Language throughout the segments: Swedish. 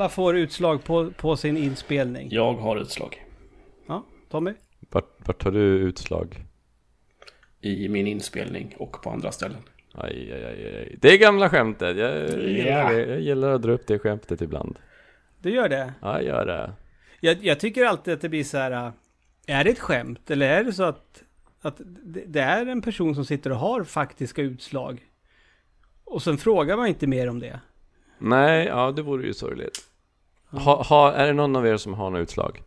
alla får utslag på, på sin inspelning. Jag har utslag. Ja, Tommy? Vart, vart har du utslag? I min inspelning och på andra ställen. Aj, aj, aj, aj. Det är gamla skämtet. Jag gillar, Ja. det. jag gillar att dra upp det skämtet ibland. Du gör det? Ja, jag gör det. Jag, jag tycker alltid att det blir så här. äh, Är det ett skämt? Eller är det så att, att det, det är en person som sitter och har faktiska utslag? Och sen frågar man inte mer om det. Nej, ja det vore ju sorgligt. Ha, ha, är det någon av er som har några utslag?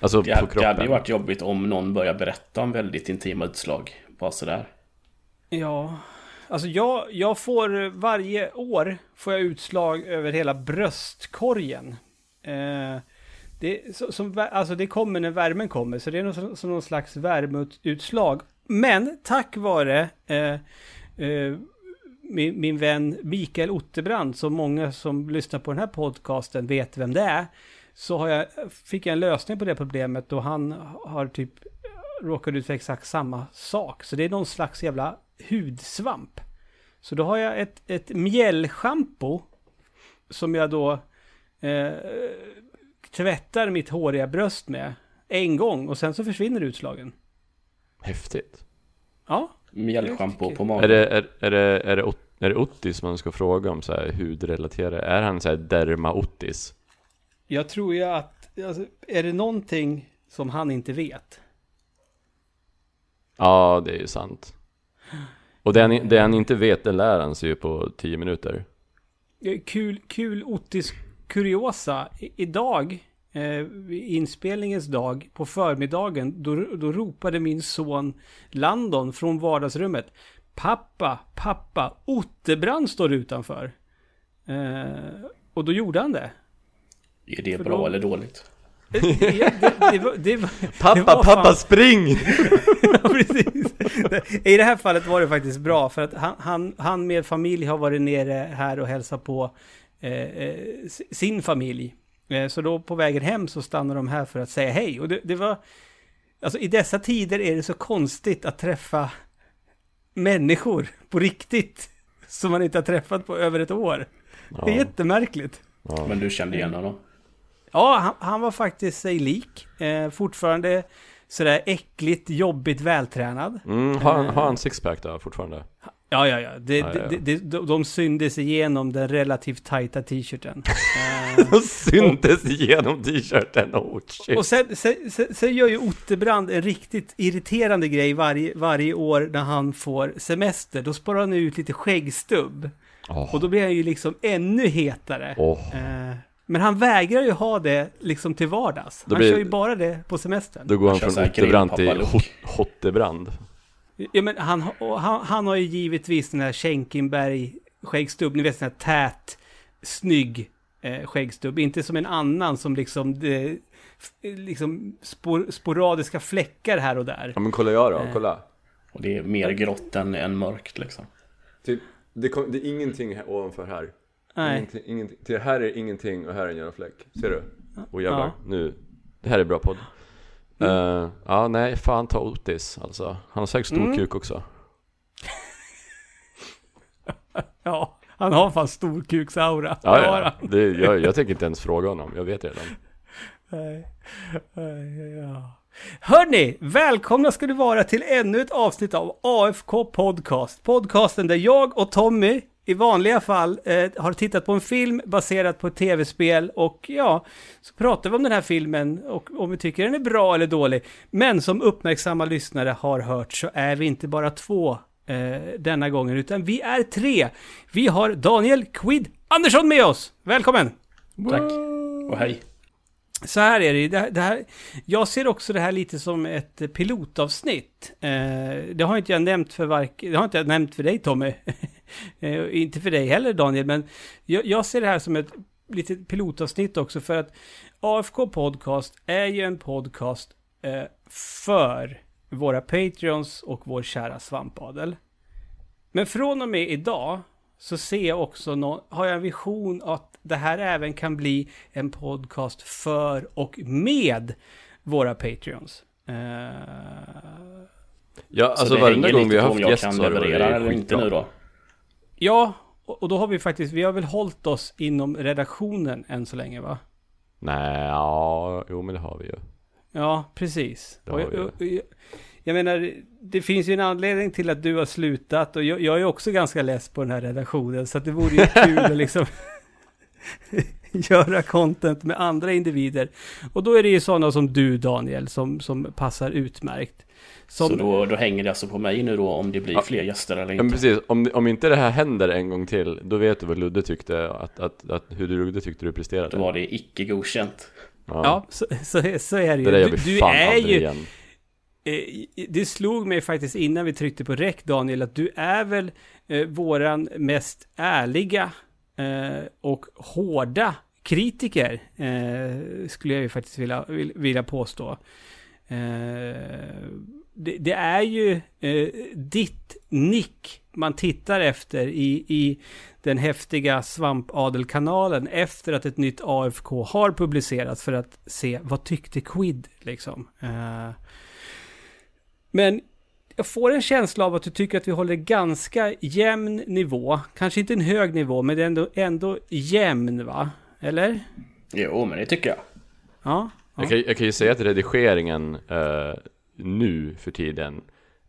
Alltså Det, på hade- det hade ju kroppen? varit jobbigt om någon börjar berätta om väldigt intima utslag. Bara sådär. Ja, alltså jag, jag får varje år får jag utslag över hela bröstkorgen. Eh, det, så, som, alltså det kommer när värmen kommer, så det är någon, som- som någon slags värmeutslag. Men tack vare eh, eh, min, min vän Mikael Otterbrand, som många som lyssnar på den här podcasten vet vem det är, så har jag, fick jag en lösning på det problemet och han har typ råkat ut för exakt samma sak. Så det är någon slags jävla hudsvamp. Så då har jag ett, ett mjällschampo som jag då eh, tvättar mitt håriga bröst med en gång och sen så försvinner utslagen. Häftigt. Ja, Mjällschampo på Är magen. det, är, är det, är det, är det Ottis man ska fråga om så här hudrelaterade? Är han så här derma Ottis? jag tror ju att, alltså, är det någonting som han inte vet? Ja, det är ju sant. Och det han, det han inte vet, det lär han sig ju på 10 minuter. Eh, Kul, kul Ottis kuriosa. I, idag, eh, inspelningens dag, på förmiddagen, då, då ropade min son Landon från vardagsrummet. Pappa, pappa, Otterbrand står utanför. Eh, och då gjorde han det. Är det För bra då- eller dåligt? Eh, det, det, var, det, var, det Pappa, var pappa fan- spring! Ja, precis. I det här fallet var det faktiskt bra för att han, han, han med familj har varit nere här och hälsat på eh, eh, sin familj. Eh, så då på vägen hem så stannar de här för att säga hej. Och det, det var... Alltså i dessa tider är det så konstigt att träffa människor på riktigt. Som man inte har träffat på över ett år. Det är jättemärkligt. Ja. Men du kände igen honom? Ja, han, han var faktiskt sig lik. Eh, fortfarande sådär äckligt, jobbigt vältränad. Mm, har, han, har han sixpack då fortfarande? Ja, ja, ja. Det, Ja, ja, ja. Det, det, de, de syndes igenom den relativt tajta t-shirten. Eh, De syntes igenom t-shirten, oh shit. och sen, sen, sen, sen gör ju Otterbrand en riktigt irriterande grej varje, varje år när han får semester. Då sparar han ut lite skäggstubb. Åh. Och då blir han ju liksom ännu hetare. Eh, men han vägrar ju ha det liksom till vardags. Då Han blir- kör ju bara det på semestern. Då går han från Otterbrand till grillpappa-look. Hot- Hottebrand. Ja, men han, han, han har ju givetvis den här Schenkenberg skäggstubb, ni vet sån här tät, snygg eh, skäggstubb. Inte som en annan som liksom, det, liksom spor, sporadiska fläckar här och där. Ja men kolla jag då, Eh. kolla. Och det är mer grått än, än mörkt liksom. Typ, det, kom, det är ingenting här ovanför här. Nej. Ingenting, ingenting. Till här är ingenting och här är en jävla fläck. Ser du? Och jävlar, Ja. nu. Det här är bra podd. Eh, ja, nej, fan ta Otis alltså. Han har säkert stor Mm. kuk också. Ja, han har fan storkuksaura. Ja, Det har ja. han. Det, jag, jag tänker inte ens fråga honom, jag vet redan. Nej. Nej, ja. Hörni, välkomna ska du vara till ännu ett avsnitt av AFK Podcast. Podcasten där jag och Tommy i vanliga fall eh, har tittat på en film baserad på ett tv-spel och ja, så pratar vi om den här filmen och om vi tycker den är bra eller dålig. Men som uppmärksamma lyssnare har hört så är vi inte bara två eh, denna gången utan vi är tre. Vi har Daniel Quid Andersson med oss. Välkommen! Tack. Och hej. Så här är det, det, här- det här, jag ser också det här lite som ett pilotavsnitt. Eh, det har inte jag nämnt för vark, det har inte jag nämnt för dig Tommy. eh, inte för dig heller Daniel, men jag, jag ser det här som ett litet pilotavsnitt också för att AFK Podcast är ju en podcast eh, för våra Patreons och vår kära svampadel. Men från och med idag så ser jag också nå- har jag en vision att det här även kan bli en podcast för och med våra Patreons. Eh, Ja, Så alltså varenda gång vi har haft gäst så har det varit skitbra. Ja, och då har vi faktiskt, vi har väl hållit oss inom redaktionen än så länge va? Nej, ja, jo men det har vi ju. Ja, precis. Jag, ju. jag, jag menar, det finns ju en anledning till att du har slutat och jag, jag är också ganska less på den här redaktionen så att det vore ju kul att liksom göra content med andra individer. Och då är det ju sådana som du Daniel som, som passar utmärkt. Som, Så då, då hänger det alltså på mig nu då om det blir Ja. fler gäster eller Men inte. precis, om, om inte det här händer en gång till, då vet du vad Ludde tyckte, att, att, att, hur Ludde tyckte du presterade. Då var det icke godkänt. ja, så, så, så är det Det där gör ju. vi Du, du fan är aldrig ju, igen. Eh, Det slog mig faktiskt innan vi tryckte på räck Daniel att du är väl eh, våran mest ärliga eh, och hårda kritiker eh, skulle jag ju faktiskt vilja, vil- vilja påstå. Eh, det, det är ju eh, ditt nick man tittar efter i, i den häftiga Svampadel-kanalen efter att ett nytt AFK har publicerats för att se vad tyckte Quid liksom. Eh, men jag får en känsla av att du tycker att vi håller ganska jämn nivå. Kanske inte en hög nivå, men det är ändå, ändå jämn va? Eller? Jo, men det tycker jag. Ja. Jag, kan, jag kan ju säga att redigeringen eh, nu för tiden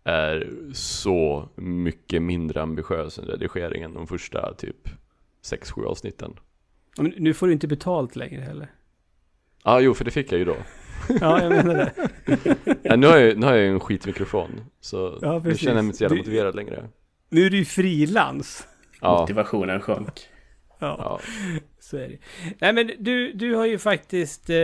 är så mycket mindre ambitiös än redigeringen de första typ 6-7 avsnitten. Men nu får du inte betalt längre heller. Ja, ah, jo, för det fick jag ju då. Ja, jag menar det. Ja, nu, har jag, nu har jag ju en skitmikrofon, så Ja, nu känner jag mig inte så jävla Du- motiverad längre. Nu är du ju frilans. Ja, Motivationen sjönk. Ja, ja så är det. Nej, men du, du har ju faktiskt eh,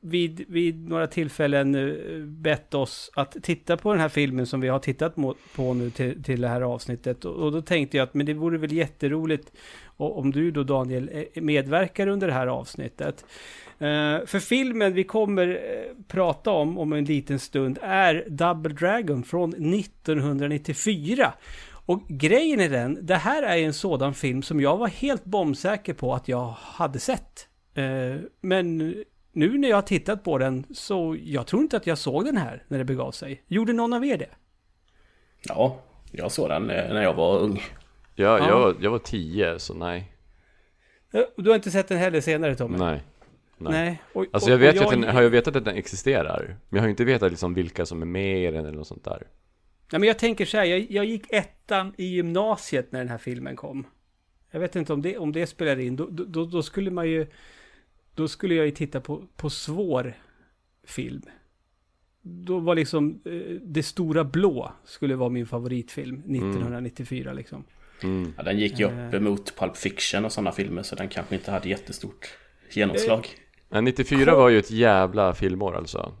vid, vid några tillfällen eh, bett oss att titta på den här filmen som vi har tittat på nu till, till det här avsnittet. Och, och då tänkte jag att men det vore väl jätteroligt om du då Daniel eh, medverkar under det här avsnittet. Eh, för filmen vi kommer eh, prata om om en liten stund är Double Dragon från 1994. Och grejen är den, det här är en sådan film som jag var helt bombsäker på att jag hade sett. Eh, men nu när jag har tittat på den så jag tror inte att jag såg den här när det begav sig. Gjorde någon av er det? Ja, jag såg den eh, när jag var ung. Jag, Ja. jag, var- jag var 10, så nej. Eh, Du har inte sett den heller senare Tommy? Nej. Nej. Och, Alltså jag vet och ju att den, har jag vetat att den existerar, men jag har ju inte vetat liksom vilka som är med i den eller något sånt där. Nej, men jag tänker så här, jag, jag gick ettan i gymnasiet när den här filmen kom. Jag vet inte om det, om det spelar in. Då, då, då skulle man ju... Då skulle jag ju titta på, på svår film. Då var liksom eh, Det stora blå skulle vara min favoritfilm 1994 liksom. Mm. Ja, den gick ju upp Eh. emot Pulp Fiction och sådana filmer så den kanske inte hade jättestort genomslag. Men 94 var ju ett jävla filmår alltså.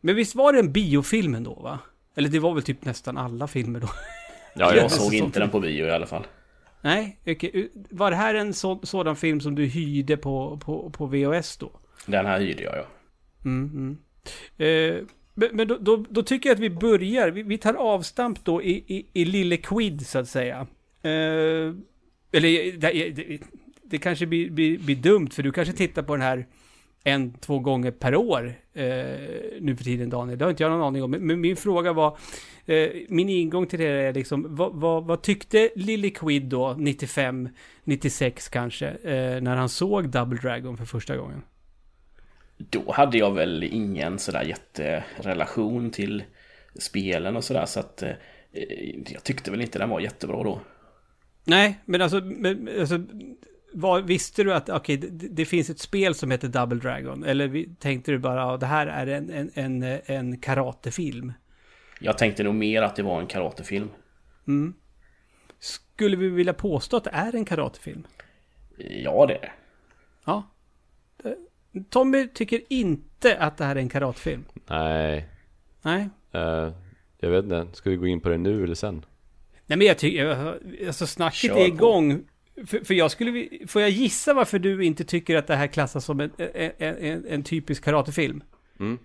Men visst var det en biofilm ändå va? Eller det var väl typ nästan alla filmer då? Ja, jag jag, såg inte den på bio i alla fall. Nej, okej. Var det här en så, sådan film som du hyrde på, på, på VHS då? Den här hyrde jag ja. Mm, mm. Eh, men men då, då, då tycker jag att vi börjar. Vi, vi tar avstamp då i, i, i Lille Quid så att säga. Eh, eller det, det, det kanske blir, blir, blir dumt för du kanske tittar på den här en, två gånger per år eh, nu för tiden Daniel. Det har inte jag någon aning om. Men, min fråga var, eh, min ingång till det är liksom, vad, vad, vad tyckte Lille Quid då, 95, 96 kanske, eh, när han såg Double Dragon för första gången? Då hade jag väl ingen sådär jätterelation till spelen och sådär så att eh, jag tyckte väl inte den var jättebra då. Nej, men alltså, men, alltså var, visste du att okej, det, det finns ett spel som heter Double Dragon? Eller vi, tänkte du bara att det här är en, en, en, en karatefilm? Jag tänkte nog mer att det var en karatefilm. Mm. Skulle vi vilja påstå att det är en karatefilm? Ja, det är det. Ja. Eh, Tommy tycker inte att det här är en karatefilm. nej. Nej. Eh, jag vet inte, ska vi gå in på det nu eller sen? Nej men jag tycker, alltså snacket Kör är på. För, för jag skulle, får jag gissa varför du inte tycker att det här klassas som en, en, en, en typisk karatefilm? Mm.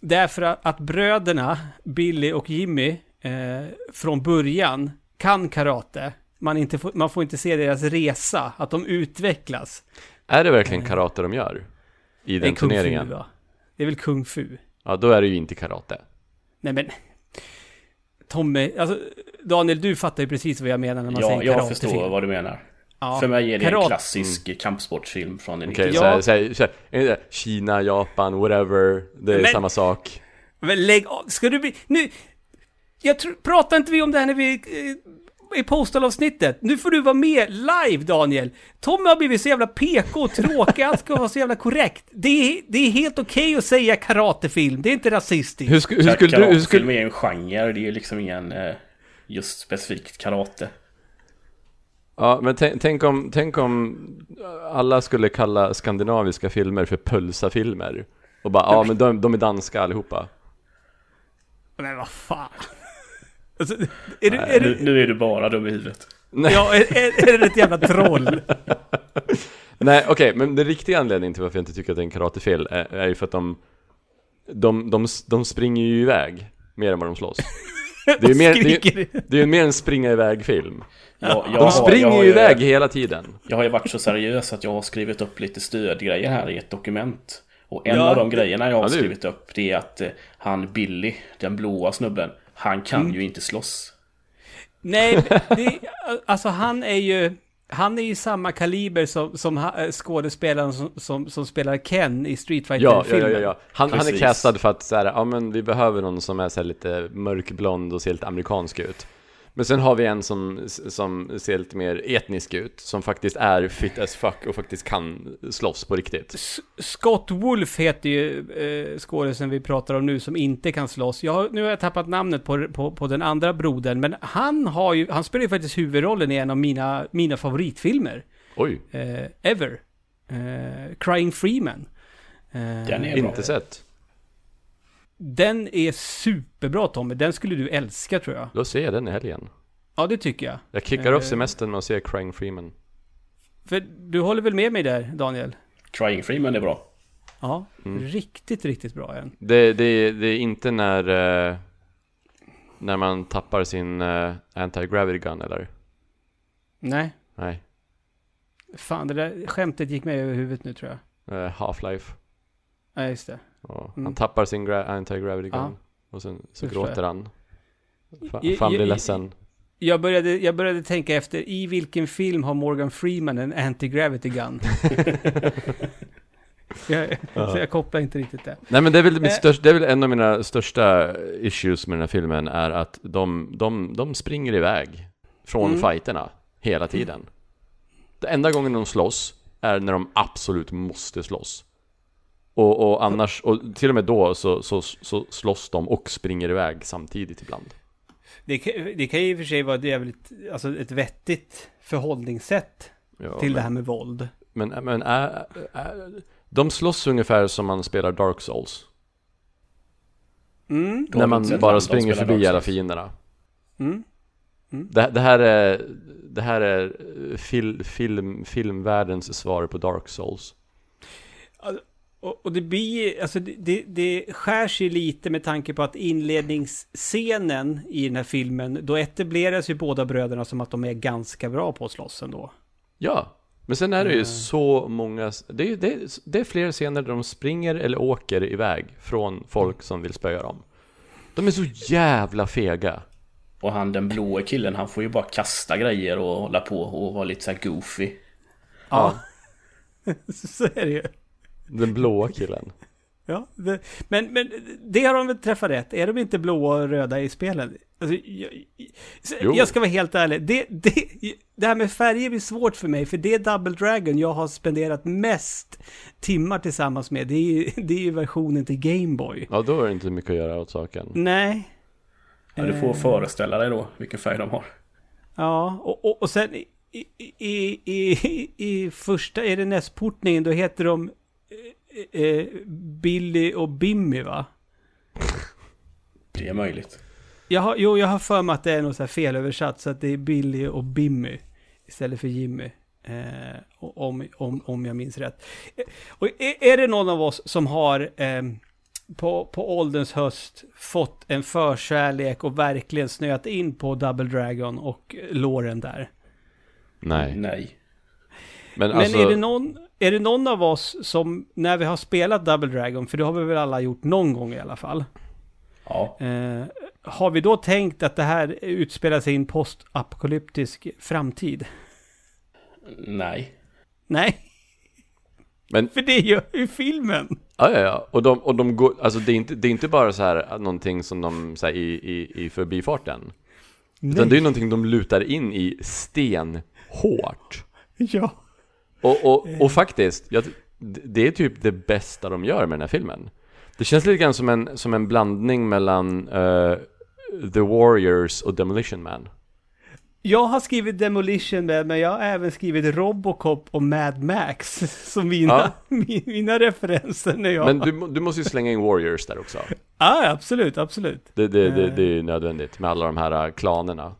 Därför att, att bröderna, Billy och Jimmy, eh, från början kan karate. Man, inte får, man får inte se deras resa, att de utvecklas. Är det verkligen karate de gör? I den fu turneringen? va? Det är väl kung fu? Ja, då är det ju inte karate. Nej men... Tommy, alltså Daniel, du fattar ju precis vad jag menar när man Ja, säger jag karatefilm. förstår vad du menar. Ja, För mig är det en klassisk kampsportsfilm från en Okej, Ja. så här, så här, så här, är det Kina, Japan, whatever, det är Men- samma sak. Men lägg av, ska du bli... Nu... Jag tror, pratar inte vi om det här när vi... Eh, I postalavsnittet. Nu får du vara med live, Daniel. Tommy har blivit så jävla PK och tråkig, allt ska vara så jävla korrekt. Det är, det är helt okej att säga karatefilm, det är inte rasistiskt. Hur, sku, hur skulle du... Hur Karatefilm skulle, är en genre, det är ju liksom ingen eh, just specifikt karate. Ja, men tänk, om, tänk om alla skulle kalla skandinaviska filmer för pölsafilmer. Och bara, ja men de, de är danska allihopa. Men vad fan. Alltså, är du, är Nu, du, nu är du bara dum i huvudet. ja, är, är, är det ett jävla troll? Nej, okej, men den riktiga anledningen till varför jag inte tycker att det är en karatefilm är, är ju för att de, de, de, de springer ju iväg mer än vad de slåss. Det är ju mer, det är, det är mer en springa iväg-film. Jag De springer har ju iväg hela tiden. Jag har ju varit så seriös att jag har skrivit upp lite stödgrejer här i ett dokument. Och en Ja, av de grejerna jag har Ja, skrivit upp det är att eh, han Billy, den blåa snubben, han kan Mm. ju inte slåss. Nej, det, alltså han är ju... Han är ju samma kaliber som, som eh, skådespelaren som, som, som spelar Ken i Street Ja, ja, Fighter-filmen. ja, ja. Han, han är castad för att så här, ja men vi behöver någon som är så här lite mörkblond och ser lite amerikansk ut. Men sen har vi en som, som ser lite mer etnisk ut, som faktiskt är fit as fuck och faktiskt kan slåss på riktigt. S- Scott Wolf heter ju eh, skådisen vi pratar om nu som inte kan slåss. Jag har, nu har jag tappat namnet på, på, på den andra brodern, men han har ju, han spelar ju faktiskt huvudrollen i en av mina, mina favoritfilmer. Oj, Eh, ever. Eh, Crying Freeman. Eh, Den är bra. inte sett. Den är superbra Tommy, den skulle du älska tror jag. Då ser jag den i helgen. Ja, det tycker jag. Jag kickar upp Eh. semestern med att se Crying Freeman. För du håller väl med mig där, Daniel? Crying Freeman är bra. Ja, Mm. riktigt, riktigt bra en. Det, det, det är inte när, eh, när man tappar sin eh, anti-gravity gun eller? Nej, Nej, fan det där skämtet gick mig över huvudet nu tror jag. eh, Half-Life. Ja, just det. Och Mm. Han tappar sin gra- anti-gravity gun. Ja. Och sen så förstår gråter han. Fan blir ledsen. Jag började, jag började tänka efter, i vilken film har Morgan Freeman en anti-gravity gun? jag, Så jag kopplar inte riktigt det. Nej men det är väl, mitt Eh. största, det är väl en av mina största issues med den här filmen är att de, de, de springer iväg från Mm. fighterna hela tiden. Det enda gången de slåss är när de absolut måste slåss. Och, och annars, och till och med då så, så, så slåss de och springer iväg samtidigt ibland. Det, kan- det kan ju i och för sig vara ett jävligt, alltså ett vettigt förhållningssätt Ja, till men, det här med våld. Men, men är, är, de slåss ungefär som man spelar Dark Souls. Mm, när man bara springer förbi alla fienderna. mm. Det, det här är, det här är fil, film, filmvärldens svar på Dark Souls. Och, och det blir, alltså det, det, det skär sig lite med tanke på att inledningsscenen i den här filmen, då etableras ju båda bröderna som att de är ganska bra på att slåss ändå. Ja, men sen är det ju Mm. så många, det är, det, det är fler scener där de springer eller åker iväg från folk som vill spöa dem. De är så jävla fega. Och han den blåa killen, han får ju bara kasta grejer och hålla på och vara lite så här goofy. Ja. Så är det ju. Den blåa killen. Ja, det, men, men det har de väl träffat rätt. Är de inte blåa och röda i spelen? Alltså, jag, jag ska vara helt ärlig. Det, det, det här med färger blir svårt för mig. För det är Double Dragon jag har spenderat mest timmar tillsammans med. Det är ju, det är ju versionen till Gameboy. Ja, då är det inte mycket att göra åt saken. Nej. Ja, du får Eh, föreställa dig då vilken färg de har. Ja, och, och, och sen i, i, i, i, i första, är det nästportningen, då heter de eh, Billy och Bimmy va? Det är möjligt. Jag har, jo, jag har för mig att det är något så här felöversatt, så att det är Billy och Bimmy istället för Jimmy. Eh, om, om, om jag minns rätt. Eh, Och är, är det någon av oss som har eh, på, på ålderns höst fått en förkärlek och verkligen snöat in på Double Dragon och låren där? Nej. Nej. Men, Men alltså, är, det någon, är det någon av oss som, när vi har spelat Double Dragon, för det har vi väl alla gjort någon gång i alla fall. Ja. Eh, har vi då tänkt att det här utspelar sig i en postapokalyptisk framtid? Nej. Nej. Men- För det gör ju filmen. Ja, ja, ja. Och de, och de går, alltså det är inte, det är inte bara så här att någonting som de, så här, i, i, i förbifarten. Utan det är någonting de lutar in i stenhårt. Ja. Och, och, och faktiskt, jag, det är typ det bästa de gör med den här filmen. Det känns lite grann som en, som en blandning mellan eh, The Warriors och Demolition Man. Jag har skrivit Demolition Man, men jag har även skrivit Robocop och Mad Max som mina, Ja. mina referenser när jag... Men du, du måste ju slänga in Warriors där också. Ja, absolut, absolut. Det, det, det, Eh. det är ju nödvändigt med alla de här eh, klanerna.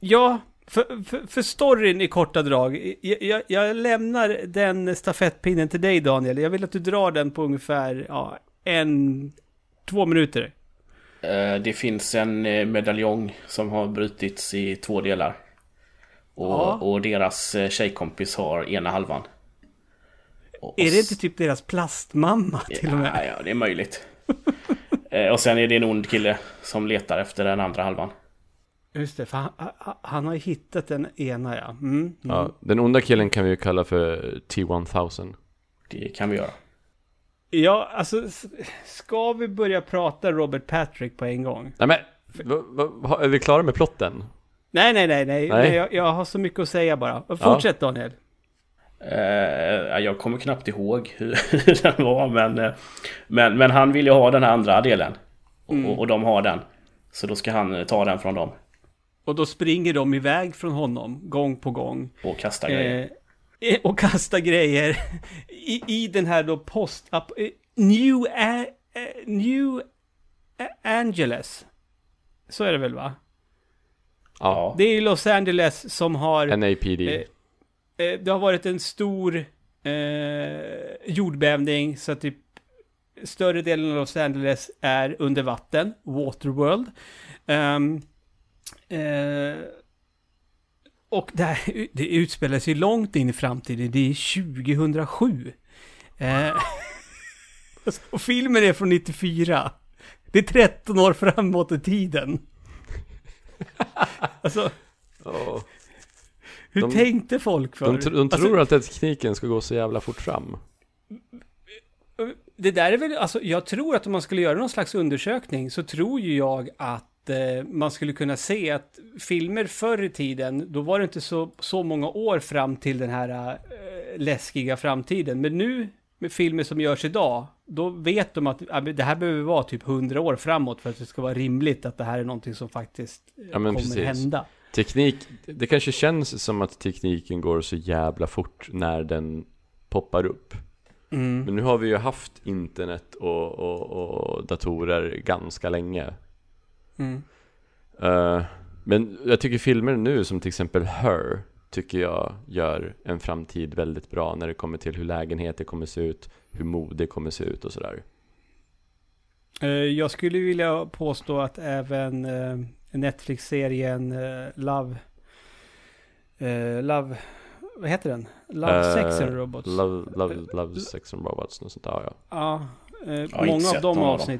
Ja, för, för, för storyn i korta drag. Jag, jag, jag lämnar den stafettpinnen till dig Daniel. Jag vill att du drar den på ungefär ja, en, två minuter. Eh, Det finns en eh, medaljong som har brutits i två delar. Och, Ja. och deras eh, tjejkompis har ena halvan. Och, Är det inte typ deras plastmamma till och Ja, med? ja, det är möjligt. Och sen är det en ond kille som letar efter den andra halvan. Just det, för han, han- har ju hittat den ena ja. Mm, mm. Ja, den onda killen kan vi ju kalla för T-1000. Det kan vi göra. Ja, alltså ska vi börja prata Robert Patrick på en gång? Nej men, är vi klara med plotten? Nej, nej, nej, nej. Nej. jag, jag har så mycket att säga bara. Fortsätt Daniel. Eh, jag kommer knappt ihåg hur den var men, eh, men, men han vill ju ha den här andra delen. Och, Mm. och, och de har den. Så då ska han eh, ta den från dem. Och då springer de iväg från honom, gång på gång. Och kasta grejer. Eh, och kasta grejer i, i den här då post... Up, eh, New, A, eh, New Angeles. Så är det väl va? Ja. Det är Los Angeles som har... NAPD. Eh, eh, det har varit en stor eh, jordbävning så att typ större delen av Los Angeles är under vatten, Waterworld. Ehm, eh, och det, här, det utspelar sig långt in i framtiden, det är 2007. Eh, och filmen är från 94. Det är 13 år framåt i tiden. alltså, Ja. hur De- tänkte folk för? De, tr- de Alltså, tror alltid att tekniken ska gå så jävla fort fram. Det där är väl, alltså jag tror att om man skulle göra någon slags undersökning så tror ju jag att man skulle kunna se att filmer förr i tiden, då var det inte så, så många år fram till den här eh, läskiga framtiden. Men nu med filmer som görs idag, då vet de att men det här behöver vara typ 100 år framåt för att det ska vara rimligt att det här är någonting som faktiskt eh, Ja, kommer precis. hända. Teknik, det kanske känns som att tekniken går så jävla fort när den poppar upp. Mm. Men nu har vi ju haft internet och, och, och datorer ganska länge. Mm. Eh, men jag tycker filmer nu som till exempel Her tycker jag gör en framtid väldigt bra när det kommer till hur lägenheter kommer se ut, hur mode kommer se ut och sådär. Eh, Jag skulle vilja påstå att även eh, Netflix-serien Love... Love... Vad heter den? Love, Eh, Sex and Robots. Love, love, love sex and robots, något sånt där ja. Ja, många av de någon av dem.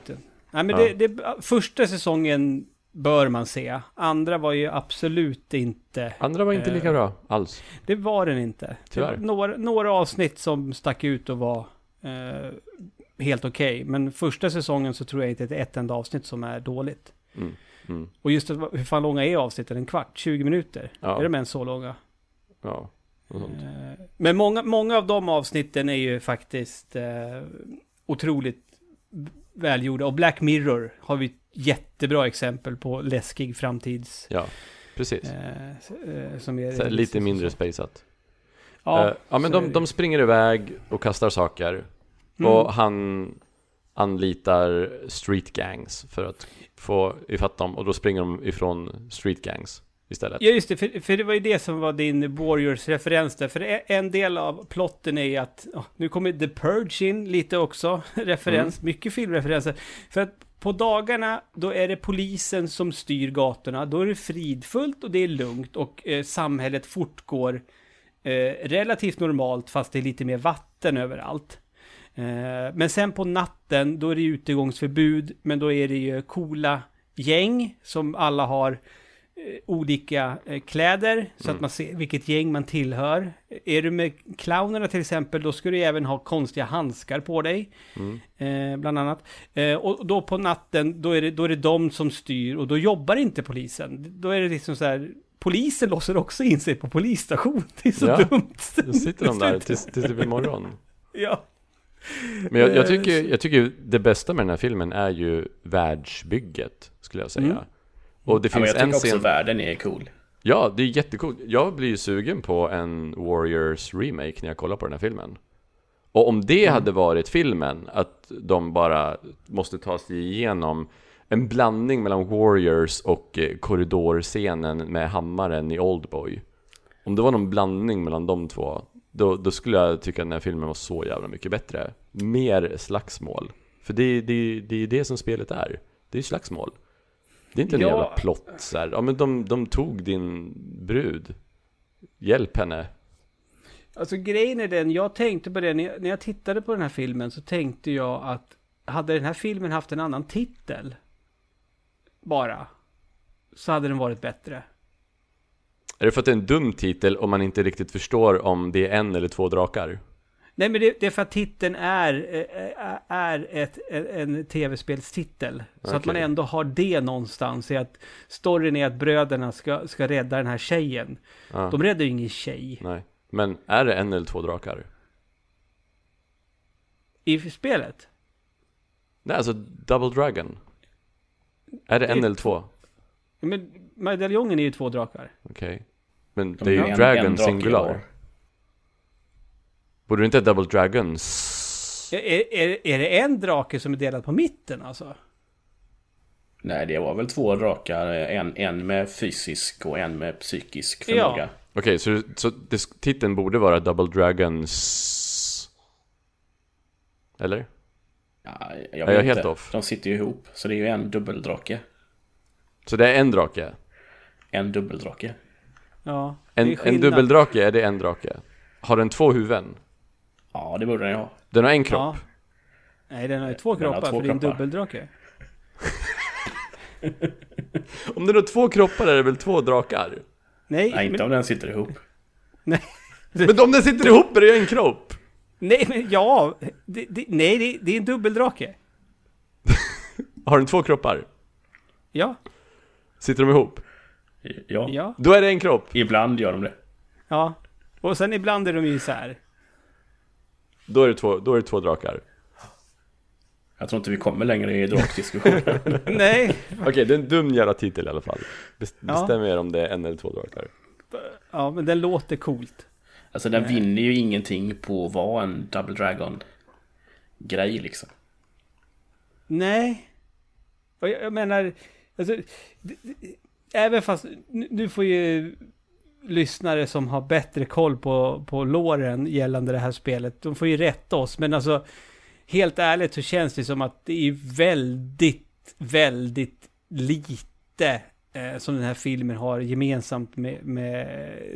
Nej men Ja. det, det, första säsongen bör man se. Andra var ju absolut inte... Andra var inte Eh, lika bra alls. Det var den inte. Tyvärr. några, några avsnitt som stack ut och var eh, helt okej. Men första säsongen så tror jag inte att det är ett enda avsnitt som är dåligt. Mm, mm, Och just att, hur fan långa är avsnitten? En kvart? 20 minuter? Ja. Är de ens så långa? ja. Eh, Men många, många av de avsnitten är ju faktiskt eh, otroligt välgjorda. Och Black Mirror har vi jättebra exempel på läskig framtids... Ja, precis. Eh, eh, som är Så lite mindre spaceat. Ja, Ja, ja men de, de springer iväg och kastar saker. Mm. Och han anlitar street gangs för att få ifatt dem. Och då springer de ifrån street gangs istället. Ja just det, för, för det var ju det som var din Warriors-referens där. För e- en del av plotten är att, ja, nu kommer The Purge in lite också, referens, mycket filmreferenser. För att på dagarna, då är det polisen som styr gatorna, då är det fridfullt och det är lugnt och eh, samhället fortgår eh, relativt normalt fast det är lite mer vatten överallt. Eh, men sen på natten, då är det utegångsförbud, men då är det ju coola gäng som alla har olika eh, kläder så Mm. att man ser vilket gäng man tillhör. Är du med clownerna till exempel, då ska du även ha konstiga handskar på dig. Mm. Eh, bland annat. Eh, och då på natten, då är, det, då är det de som styr och då jobbar inte polisen. Då är det liksom så här, polisen låser också in sig på polisstation. Det är så Ja, dumt. Då sitter de där tills, tills typ imorgon. Ja. Men jag, jag, Eh, tycker, jag tycker det bästa med den här filmen är ju världsbygget, skulle jag säga. Mm. Och det Ja, finns jag en tycker också scen... världen är cool. Ja, det är jättecoolt. Jag blir ju sugen på en Warriors remake när jag kollar på den här filmen. Och om det Mm. hade varit filmen, att de bara måste ta sig igenom en blandning mellan Warriors och eh, korridorscenen med hammaren i Oldboy. Om det var någon blandning mellan de två, då, då skulle jag tycka att den här filmen var så jävla mycket bättre. Mer slagsmål. För det, det, det är det som spelet är. Det är slagsmål. Det är inte en Ja. jävla plott så här. Ja men de, de tog din brud. Hjälp henne. Alltså grejen är den, jag tänkte på det, när jag, när jag tittade på den här filmen så tänkte jag att hade den här filmen haft en annan titel bara, så hade den varit bättre. Är det för att det är en dum titel om man inte riktigt förstår om det är en eller två drakar? Nej men det, det är för att titeln är, eh, är ett, en tv-spelstitel. Så att man ändå har det någonstans i att storyn är att bröderna ska, ska rädda den här tjejen. Ja, De räddar ju ingen tjej nej. Men är det en eller två drakar? i spelet. Nej, alltså Double Dragon. Är det en Det- eller två? Men medaljongen är ju två drakar. Okej. Men De det är ju en- Dragon en drake singular. Borde det inte Double Dragons? Är, är, är det en drake som är delad på mitten alltså? Nej, det var väl två drakar. En, en med fysisk och en med psykisk Ja. förmåga. Okej, så, så det, titeln borde vara Double Dragons... Eller? Ja, jag jag vet helt inte. off? De sitter ju ihop. Så det är ju en dubbeldrake. Så det är en drake? En dubbeldrake. Ja. En, en dubbeldrake, är det en drake? Har den två huvuden? Ja, det borde den ju ha. Den har en kropp? Ja. Nej, den har ju två Den kroppar två för det är en kroppar. dubbeldrake. Om den har två kroppar är det väl två drakar? Nej, Nej, inte men, om den sitter ihop. Men om den sitter ihop är det ju en kropp! nej, men ja. Det, det, nej, det, det är en dubbeldrake. Har den två kroppar? Ja, Sitter de ihop? Ja, ja, Då är det en kropp! ibland gör de det. ja. Och sen ibland är de ju isär. Då är det två, då är det två drakar. Jag tror inte vi kommer längre i drakdiskussionen. nej, Okej, det är en dum jävla titel i alla fall. Bes- Ja. Bestäm er om det är en eller två drakar. ja, men den låter coolt. alltså den vinner ju ingenting på att vara en Double Dragon grej liksom. Nej. Och jag, jag menar, alltså, det, det, även fast, nu, nu får ju lyssnare som har bättre koll på, på låren gällande det här spelet, de får ju rätta oss, men alltså, helt ärligt så känns det som att det är väldigt, väldigt lite eh, som den här filmen har gemensamt med, med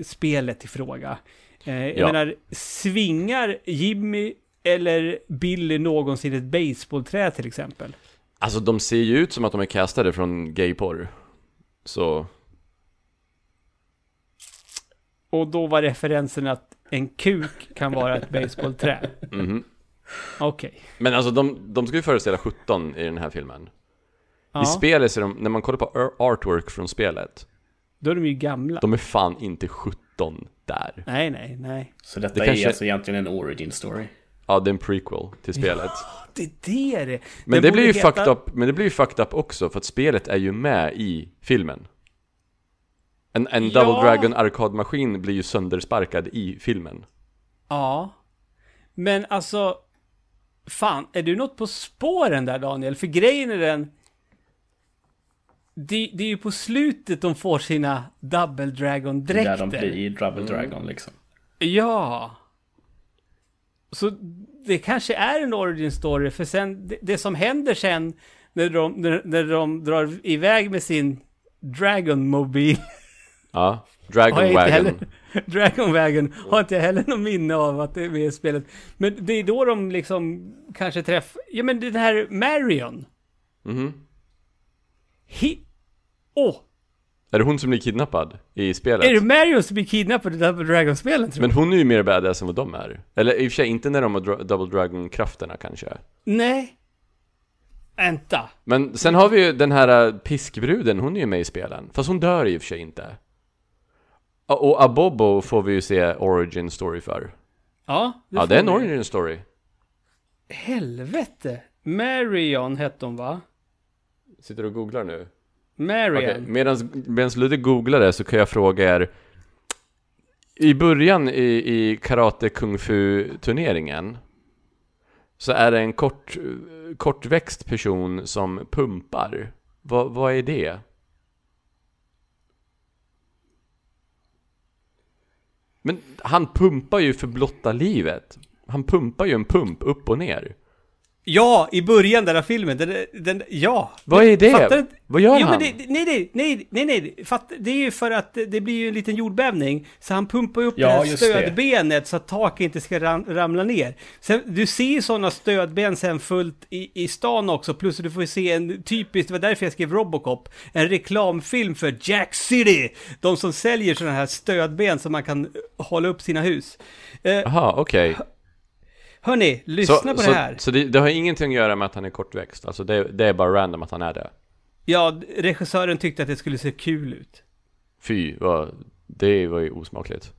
spelet i fråga. Eh, jag Ja. menar, svingar Jimmy eller Billy någonsin ett baseballträ till exempel? Alltså de ser ju ut som att de är castade från gayporr. Så, Och då var referensen att en kuk kan vara ett baseballträ. mhm. Okej. Men alltså de, de ska ju föreställa 17 i den här filmen. Ja, I spelet ser de, när man kollar på ar- artwork från spelet, då är de ju gamla. de är fan inte 17 där. Nej, nej, nej. Så detta Det är kanske- alltså egentligen en origin story. Ja, det är en prequel till spelet. Det är det det Men Den det blir ju heta- fucked up, men det blir ju fucked up också för att spelet är ju med i filmen. En, en Ja. Double Dragon arkadmaskin blir ju söndersparkad i filmen. Ja. Men alltså, fan, är du något på spåren där Daniel? För grejen är den, det, det är ju på slutet de får sina Double Där Dragon-dräkter. de blir Double Mm. Dragon liksom. Ja. Så det kanske är en origin story, för sen, det, det som händer sen när de, när, när de drar iväg med sin Dragon-mobil, Ja, Dragon Wagon. heller, Dragon-vägen, har inte heller något minne av att det är med i spelet. Men det är då de liksom kanske träffar, ja men den här Marion, Mhm. Hi... Åh! Är det hon som blir kidnappad i spelet? Är det Marion som blir kidnappad i Double Dragon-spelen tror Men hon är ju mer badass än vad de är. Eller i och för sig inte när de har dra- Double Dragon-krafterna kanske. Nej. Vänta. Men sen har vi ju den här äh, piskbruden, hon är ju med i spelen. Fast hon dör i och för sig inte. Och Abobo får vi ju se origin story för. Ja, Ja, får det är en vi. origin story. Helvete. Marion hette hon va? Sitter du och googlar nu? Marion. Okej, medan Ludde googlar det så kan jag fråga er. I början i, i karate kung fu turneringen så är det en kort, kortväxt person som pumpar. Vad, vad är det? Men han pumpar ju för blotta livet. Han pumpar ju en pump upp och ner. Ja, i början där av filmen. Den, den, ja. Vad är det? Fattar Vad gör jo, han? Det, nej, nej, nej, nej. Fatt, det är ju för att det blir ju en liten jordbävning. Så han pumpar upp Ja, det här just det. stödbenet så att taket inte ska ram, ramla ner. Sen, du ser ju sådana stödben sen fullt i, i stan också. Plus du får ju se en typisk, det var därför jag skrev Robocop, en reklamfilm för Jack City. De som säljer sådana här stödben som man kan hålla upp sina hus. Eh, Jaha, okej. Hörni, lyssna på så, det här. Så det, det har ingenting att göra med att han är kortväxt? Alltså det, det är bara random att han är det? Ja, regissören tyckte att det skulle se kul ut. Fy, vad, det var ju osmakligt.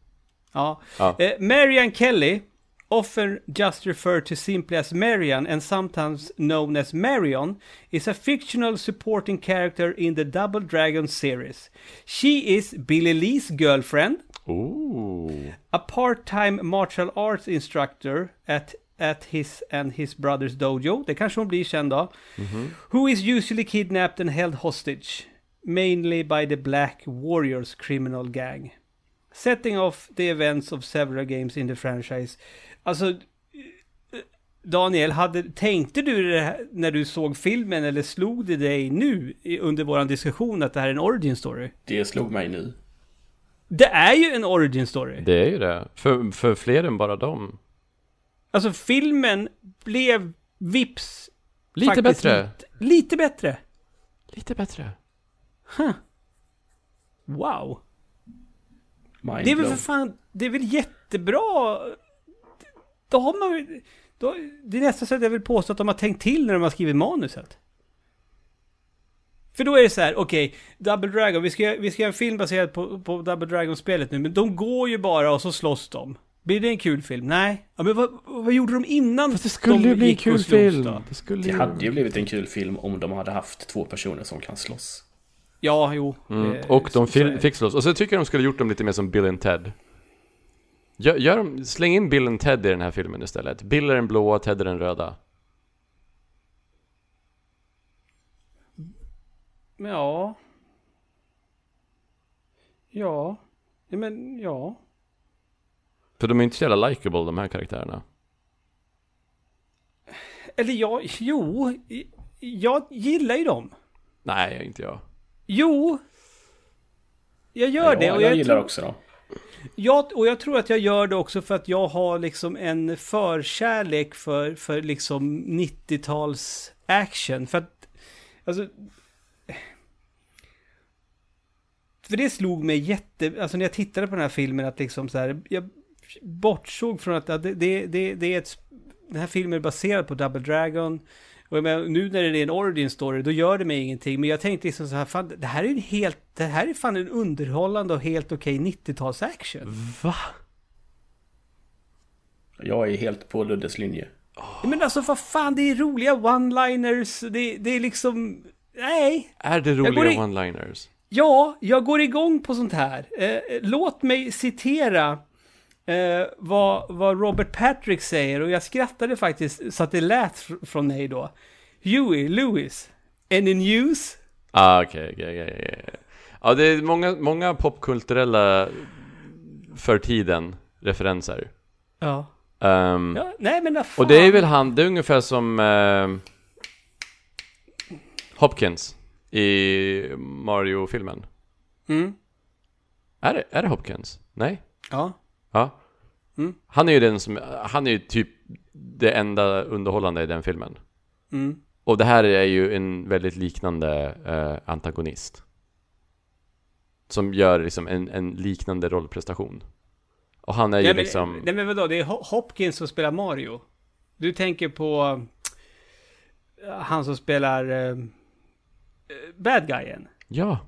Ja. Ja. Eh, Marianne Kelly, often just referred to simply as Marianne and sometimes known as Marion, is a fictional supporting character in the Double Dragon series. She is Billy Lee's girlfriend, Ooh. a part-time martial arts instructor at at his and his brother's dojo. Det kanske hon blir känd då. Mm-hmm. Who is usually kidnapped and held hostage. Mainly by the Black Warriors criminal gang. Setting off the events of several games in the franchise. Alltså, eh, Daniel, hade, tänkte du det här när du såg filmen eller slog det dig nu under våran diskussion att det här är en origin story? Det slog mig nu. Det är ju en origin story. Det är ju det. För, för fler än bara dem. Alltså filmen blev vips Lite bättre. Lite, lite bättre. Lite bättre. Wow. Mind Det är väl för fan, det är väl jättebra. Då har man då, Det är nästan så att jag vill påstå att de har tänkt till när de har skrivit manuset. För då är det så här, okej, Double Dragon, vi ska, vi ska göra en film baserad på, på Double Dragon-spelet nu, men de går ju bara och så slåss de. Blir det en kul film? Nej. Ja, men vad, vad gjorde de innan Fast det skulle de ju bli en kul film. då? Det skulle Det ju... hade ju blivit en kul film om de hade haft två personer som kan slåss. Ja, jo. Mm. Eh, Och de fick slåss. Och så tycker jag de skulle gjort dem lite mer som Bill and Ted. Gör, gör dem, släng in Bill and Ted i den här filmen istället. Bill är den blåa, Ted är den röda. Ja. Ja. Ja, men ja. För de är inte så jävla likable de här karaktärerna. Eller ja, jo. Jag gillar ju dem. Nej, inte jag. Jo. Jag gör det. Ja, Och jag, jag, gillar tror, också dem jag, och jag tror att jag gör det också för att jag har liksom en förkärlek för, för liksom 90-tals action. För att, alltså... För det slog mig jätte... Alltså när jag tittade på den här filmen att liksom så här... Jag bortsåg från att det, det, det, det är ett... Den här filmen är baserad på Double Dragon. Och menar, nu när det är en origin story, då gör det mig ingenting. Men jag tänkte liksom så här, fan, det här är en helt... Det här är fan en underhållande och helt okej 90-tals action. Va? Jag är helt på Luddes linje. Men alltså vad fan, det är roliga one-liners, det, det är liksom... Nej, Är det roliga i- one-liners? Ja, jag går igång på sånt här. Eh, låt mig citera eh, vad, vad Robert Patrick säger och jag skrattade faktiskt så att det lät fr- från mig då. Huey Lewis, any news? Ah, okej, okej, okej, okej. Ja, det är många, många popkulturella för tiden referenser. Ja. Ehm, ja nej men fan. och det är väl han, det är ungefär som ehm, Hopkins i Mario-filmen. Mm. Är det, är det Hopkins? Nej? Ja. Ja. Mm. Han är ju den som, han är ju typ det enda underhållande i den filmen. Mm. Och det här är ju en väldigt liknande eh, antagonist. Som gör liksom en, en liknande rollprestation. Och han är ju men, liksom... nej men vadå, det är Ho- Hopkins som spelar Mario. Du tänker på eh, han som spelar uh, bad guyen. Ja!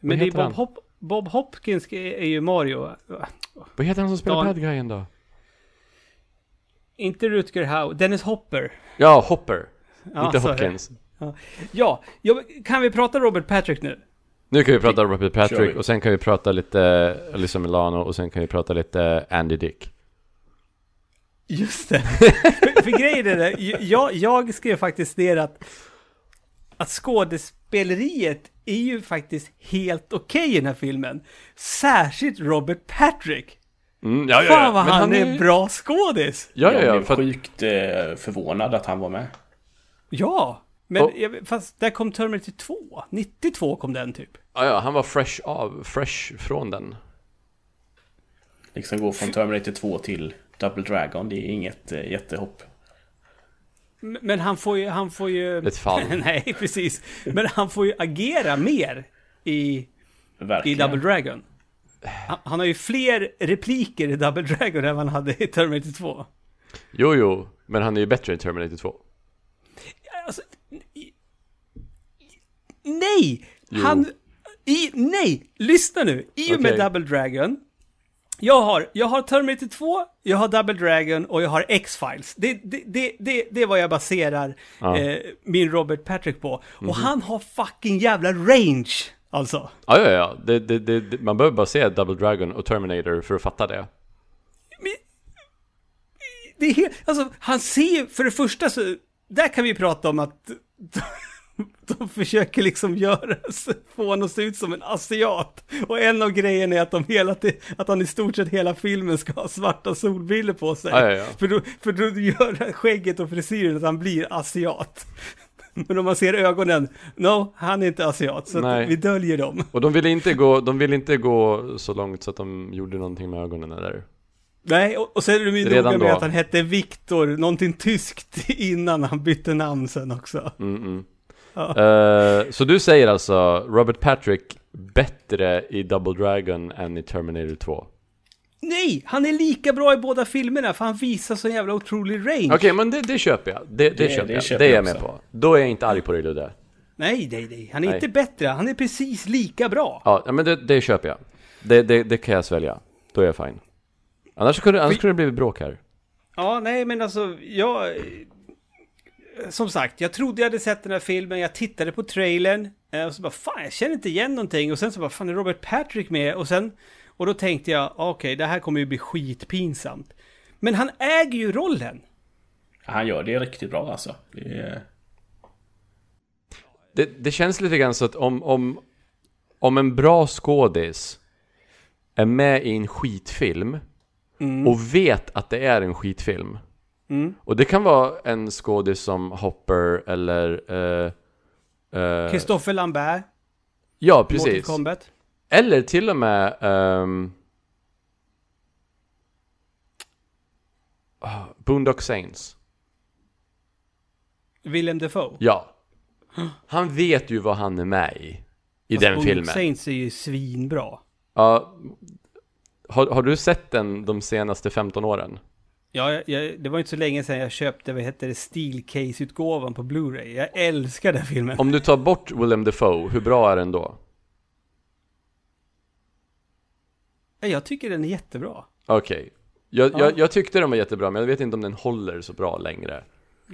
Men det är Bob, han? Hop, Bob Hopkins är, ju Mario. Vad heter han som spelar Dan- bad guyen då? Inte Rutger Hauer, Dennis Hopper. Ja, Hopper! Ja, inte sorry. Hopkins. Ja, ja, kan vi prata Robert Patrick nu? Nu kan vi prata Robert Patrick och sen kan vi prata lite Alyssa Milano och sen kan vi prata lite Andy Dick. Just det. för, för grejen är det, jag, jag skrev faktiskt ner att, att skådespeleriet är ju faktiskt helt okej i den här filmen. Särskilt Robert Patrick. Mm, ja, Fan vad Men han är bra skådis! Ja, ja, jag ja. blev För att, sjukt eh, förvånad att han var med. Ja, men Och- jag, fast där kom Terminator 2. 92 kom den typ. ja, ja, han var fresh av, fresh från den. Liksom gå från Terminator 2 till Double Dragon, det är inget eh, jättehopp. Men han får ju, han får ju... Ett fall. Nej, precis. Men han får ju agera mer i, i. Double Dragon. Han, han har ju fler repliker i Double Dragon än han hade i Terminator 2. Jo, jo, men han är ju bättre i Terminator 2. Alltså, nej! Jo. Han... I, nej! Lyssna nu! I och med Okej. Double Dragon. Jag har, jag har Terminator 2, jag har Double Dragon och jag har X-Files. Det, det, det, det, det är vad jag baserar Ja. eh, min Robert Patrick på. Mhm. Och han har fucking jävla range! Alltså. Ja, ja, ja. Det, det, det, man behöver bara se Double Dragon och Terminator för att fatta det. Men, det är helt, alltså, han ser, för det första så, där kan vi prata om att de, försöker liksom göra, få honom att se ut som en asiat. Och en av grejerna är att, de hela, att han i stort sett hela filmen ska ha svarta solbriller på sig. Ja, ja. För, då, för då gör skägget och frisyren att han blir asiat. Men om man ser ögonen, no, han är inte asiat, så vi döljer dem. Och de ville inte gå, de ville inte gå så långt så att de gjorde någonting med ögonen där. Nej, och, och sen är de ju noga med då. att han hette Viktor, någonting tyskt innan han bytte namn sen också. Mm, mm. Eh, så du säger alltså Robert Patrick bättre i Double Dragon än i Terminator 2? Nej, han är lika bra i båda filmerna för han visar så jävla otrolig range. Okej, men det, det köper jag. Det, det, Det- köper det jag. köper det är jag jag med också. på. Då är jag inte arg på dig Ludde. Nej, nej, nej, han är Nej. inte bättre, han är precis lika bra. Ja, ja, men det, det köper jag. Det, det, det kan jag svälja. Då är jag fine. Annars kunde, annars kunde det blivit bråk här. Ja, nej, men alltså, jag... Som sagt, jag trodde jag hade sett den här filmen, jag tittade på trailern, eh, och så bara fan, jag känner inte igen någonting, och sen så bara fan, är Robert Patrick med? Och sen, och då tänkte jag, okej, det här kommer ju bli skitpinsamt. Men han äger ju rollen. Han gör det riktigt bra alltså. Det Det, det känns lite grann så att om, om, om en bra skådis är med i en skitfilm och vet att det är en skitfilm. Mm. Och det kan vara en skådis som Hopper eller... eh, eh, Christopher Lambert, ja, precis. Kombat. Eller till och med... ehm, ah, Boondock Saints. Willem Dafoe. Ja. Han vet ju vad han är med i. I den Boondock filmen. Saints är ju svinbra. Ja. Har, har du sett den de senaste 15 åren? Ja, jag, det var inte så länge sedan jag köpte, vad heter det, Steel Case-utgåvan på Blu-ray. Jag älskar den filmen. Om du tar bort Willem Dafoe, hur bra är den då? Ja, Jag tycker den är jättebra. Okej. Jag, Ja. jag, jag tyckte den var jättebra, men jag vet inte om den håller så bra längre.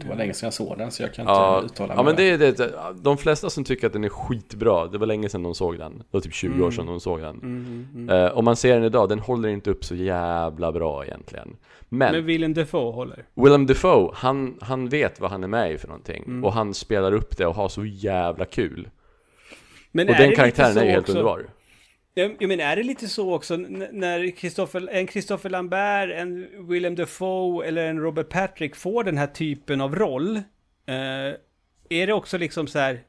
Det var länge sedan jag såg den så jag kan inte Ja, uttala mig. ja men det är det. De flesta som tycker att den är skitbra, det var länge sedan de såg den. Det var typ 20 år sedan de såg den. Mm, Eh, om man ser den idag, den håller inte upp så jävla bra egentligen. Men, Men Willem Dafoe håller. Willem Dafoe, han, han vet vad han är med i för någonting. Mm. Och han spelar upp det och har så jävla kul. Men och den karaktären är ju helt också- underbar. Jag, men menar, är det lite så också när Christopher, en Christopher Lambert, en Willem Dafoe eller en Robert Patrick får den här typen av roll? Eh, är det också liksom så här,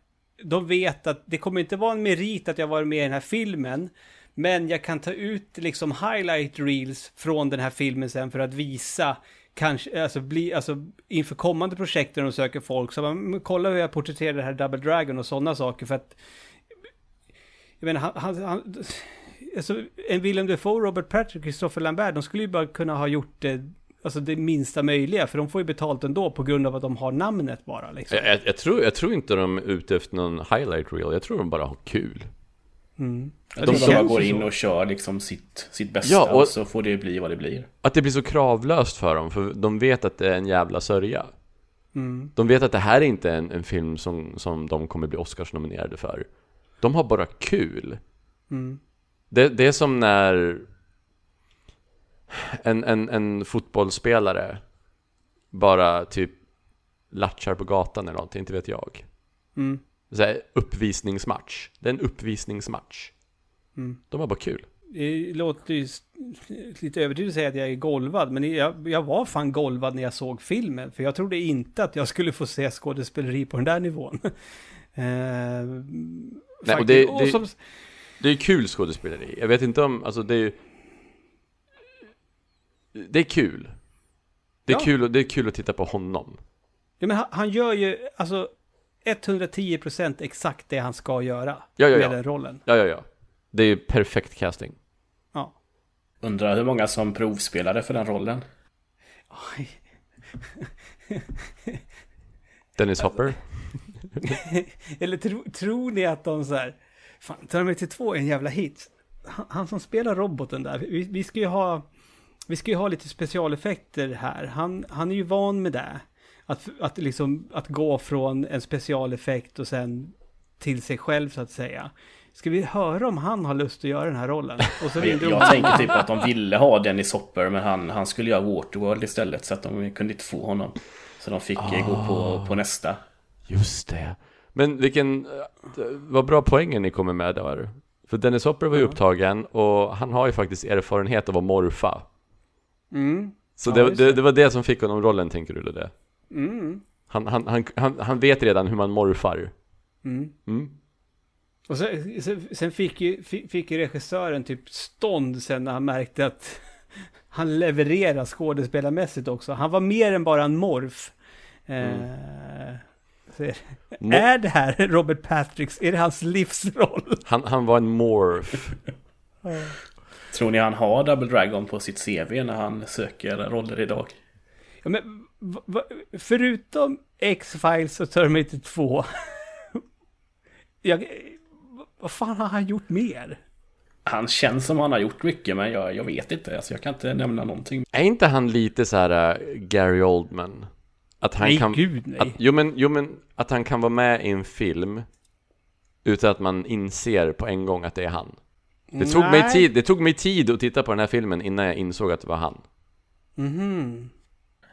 de vet att det kommer inte vara en merit att jag varit med i den här filmen, Men jag kan ta ut liksom highlight reels från den här filmen sen för att visa kanske, alltså, bli, alltså inför kommande projekt när de söker folk. Så man, kolla hur jag porträtterar det här Double Dragon och sådana saker för att jag menar, han, han, han alltså, en Willem Dafoe, Robert Patrick, Christopher Lambert, de skulle ju bara kunna ha gjort det, alltså det minsta möjliga, för de får ju betalt ändå på grund av att de har namnet bara. Liksom. Jag, jag, jag, tror, jag tror inte de är ute efter någon highlight reel, jag tror de bara har kul. Mm. Ja, de bara går in och kör liksom sitt, sitt bästa Ja, och- och så får det bli vad det blir. Att det blir så kravlöst för dem, för de vet att det är en jävla sörja. Mm. De vet att det här är inte en, en film som, som de kommer bli Oscars-nominerade för. De har bara kul. Mm. Det, det är som när en, en, en fotbollsspelare bara typ latchar på gatan eller någonting, inte vet jag. Mm. Så här, uppvisningsmatch. Det är en uppvisningsmatch. Mm. De har bara kul. Det låter ju lite överdrivet att säga att jag är golvad, men jag, jag var fan golvad när jag såg filmen. För jag trodde inte att jag skulle få se skådespeleri på den där nivån. eh, Nej, och det- Och det- som, Det är kul skådespeleri. Jag vet inte om, alltså det är Det är kul. Det är, Ja. kul, det är kul att titta på honom. ja, men han, han gör ju alltså 110% exakt det han ska göra Ja, ja, med den rollen. Ja, ja, ja. Det är perfekt casting. Ja. Undrar hur många som provspelade för den rollen. Dennis Hopper. Eller tro, tror ni att de så här, fan, Terminator 2 är en jävla hit. Han, han som spelar roboten där, vi, vi ska ju ha, vi ska ju ha lite specialeffekter här. Han, han är ju van med det. Att, att liksom, att gå från en specialeffekt och sen till sig själv så att säga. Ska vi höra om han har lust att göra den här rollen? Och så Jag, jag tänker typ att de ville ha Dennis Hopper men han, han skulle göra Waterworld istället så att de kunde inte få honom. Så de fick eh, gå på, på nästa. Just det. Men vilken, eh, vad bra poängen ni kommer med där. För Dennis Hopper var ju Ja. upptagen och han har ju faktiskt erfarenhet av att morfa. Mm, Så Ja, det, det, det. var det som fick honom rollen, tänker du det? mm, Han, han, han, han, han vet redan hur man morfar. mm. Mm. Och sen, sen, sen fick, ju, fick, fick ju regissören typ stånd sen när han märkte att han levererar skådespelarmässigt också. Han var mer än bara en morf. Eh, så är, Mo- är det här Robert Patricks, är det hans livsroll? Han, han var en morph. Tror ni han har Double Dragon på sitt CV när han söker roller idag? Ja, men, förutom X-Files och Terminator 2. jag, vad fan har han gjort mer? Han känns som han har gjort mycket men jag, jag vet inte. Alltså, jag kan inte nämna någonting. Är inte han lite så här äh, Gary Oldman? Att han nej, kan... gud nej. Att, jo, men, jo men att han kan vara med i en film utan att man inser på en gång att det är han. Det tog, mig tid, det tog mig tid att titta på den här filmen innan jag insåg att det var han. Mhm.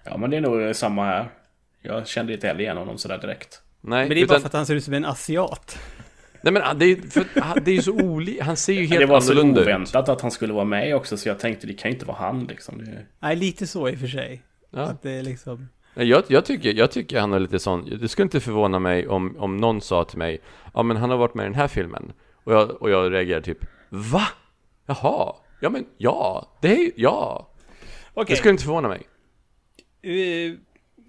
Ja men det är nog samma här. Jag kände inte heller igen honom sådär direkt. Nej, Men det är utan, bara för att han ser ut som en asiat. Nej men ah, det är, för, ah, det är ju så olika, han ser ju helt det var så annorlunda ut. oväntat att han skulle vara med också så jag tänkte det kan ju inte vara han liksom. Det... Nej, lite så i och för sig. Ja. Att det är liksom... Nej, Jag, jag, tycker, jag tycker han är lite sån, det skulle inte förvåna mig om, om någon sa till mig Ja men han har varit med i den här filmen Och jag, och jag reagerar typ Va? Jaha? Ja men ja, det är ja Okej, Det skulle inte förvåna mig eh,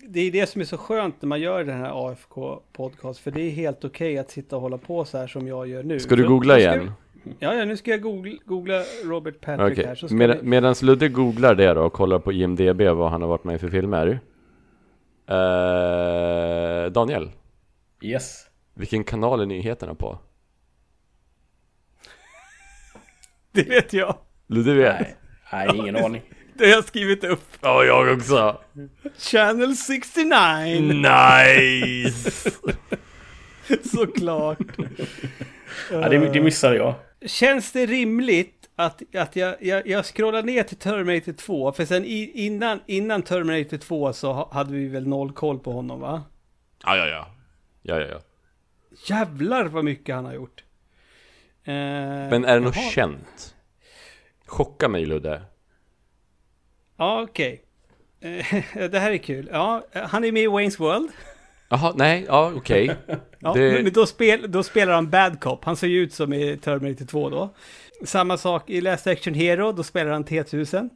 det är det som är så skönt när man gör den här AFK-podcast. För det är helt okej att sitta och hålla på så här som jag gör nu. Ska du googla ska igen? vi- Ja, ja, nu ska jag googla, googla Robert Patrick Okej, här. Med, vi... medan Ludde googlar det då och kollar på IMDB vad han har varit med i för filmer eh, Daniel, Yes. vilken kanal är nyheterna på? Det vet jag. Ludde vet? Nej, nej ingen aning. Det har jag skrivit upp. Ja, jag också! Channel 69! Nice! Såklart. Ja, det, det missade jag. Känns det rimligt att, att jag, jag, jag scrollar ner till Terminator 2? För sen i, innan, innan Terminator 2 så ha- hade vi väl noll koll på honom va? Ja, ja, ja Ja, ja, ja Jävlar vad mycket han har gjort. Eh, Men är det något känt? Chocka mig Ludde. Ja, okej. Eh, det här är kul. Ja, han är med i Wayne's World. Jaha, nej, ja okej. Ja, Det- men- då, spel, då spelar han Bad Cop. Han ser ju ut som i Terminator 2 då. Samma sak i Last Action Hero, då spelar han T-1000.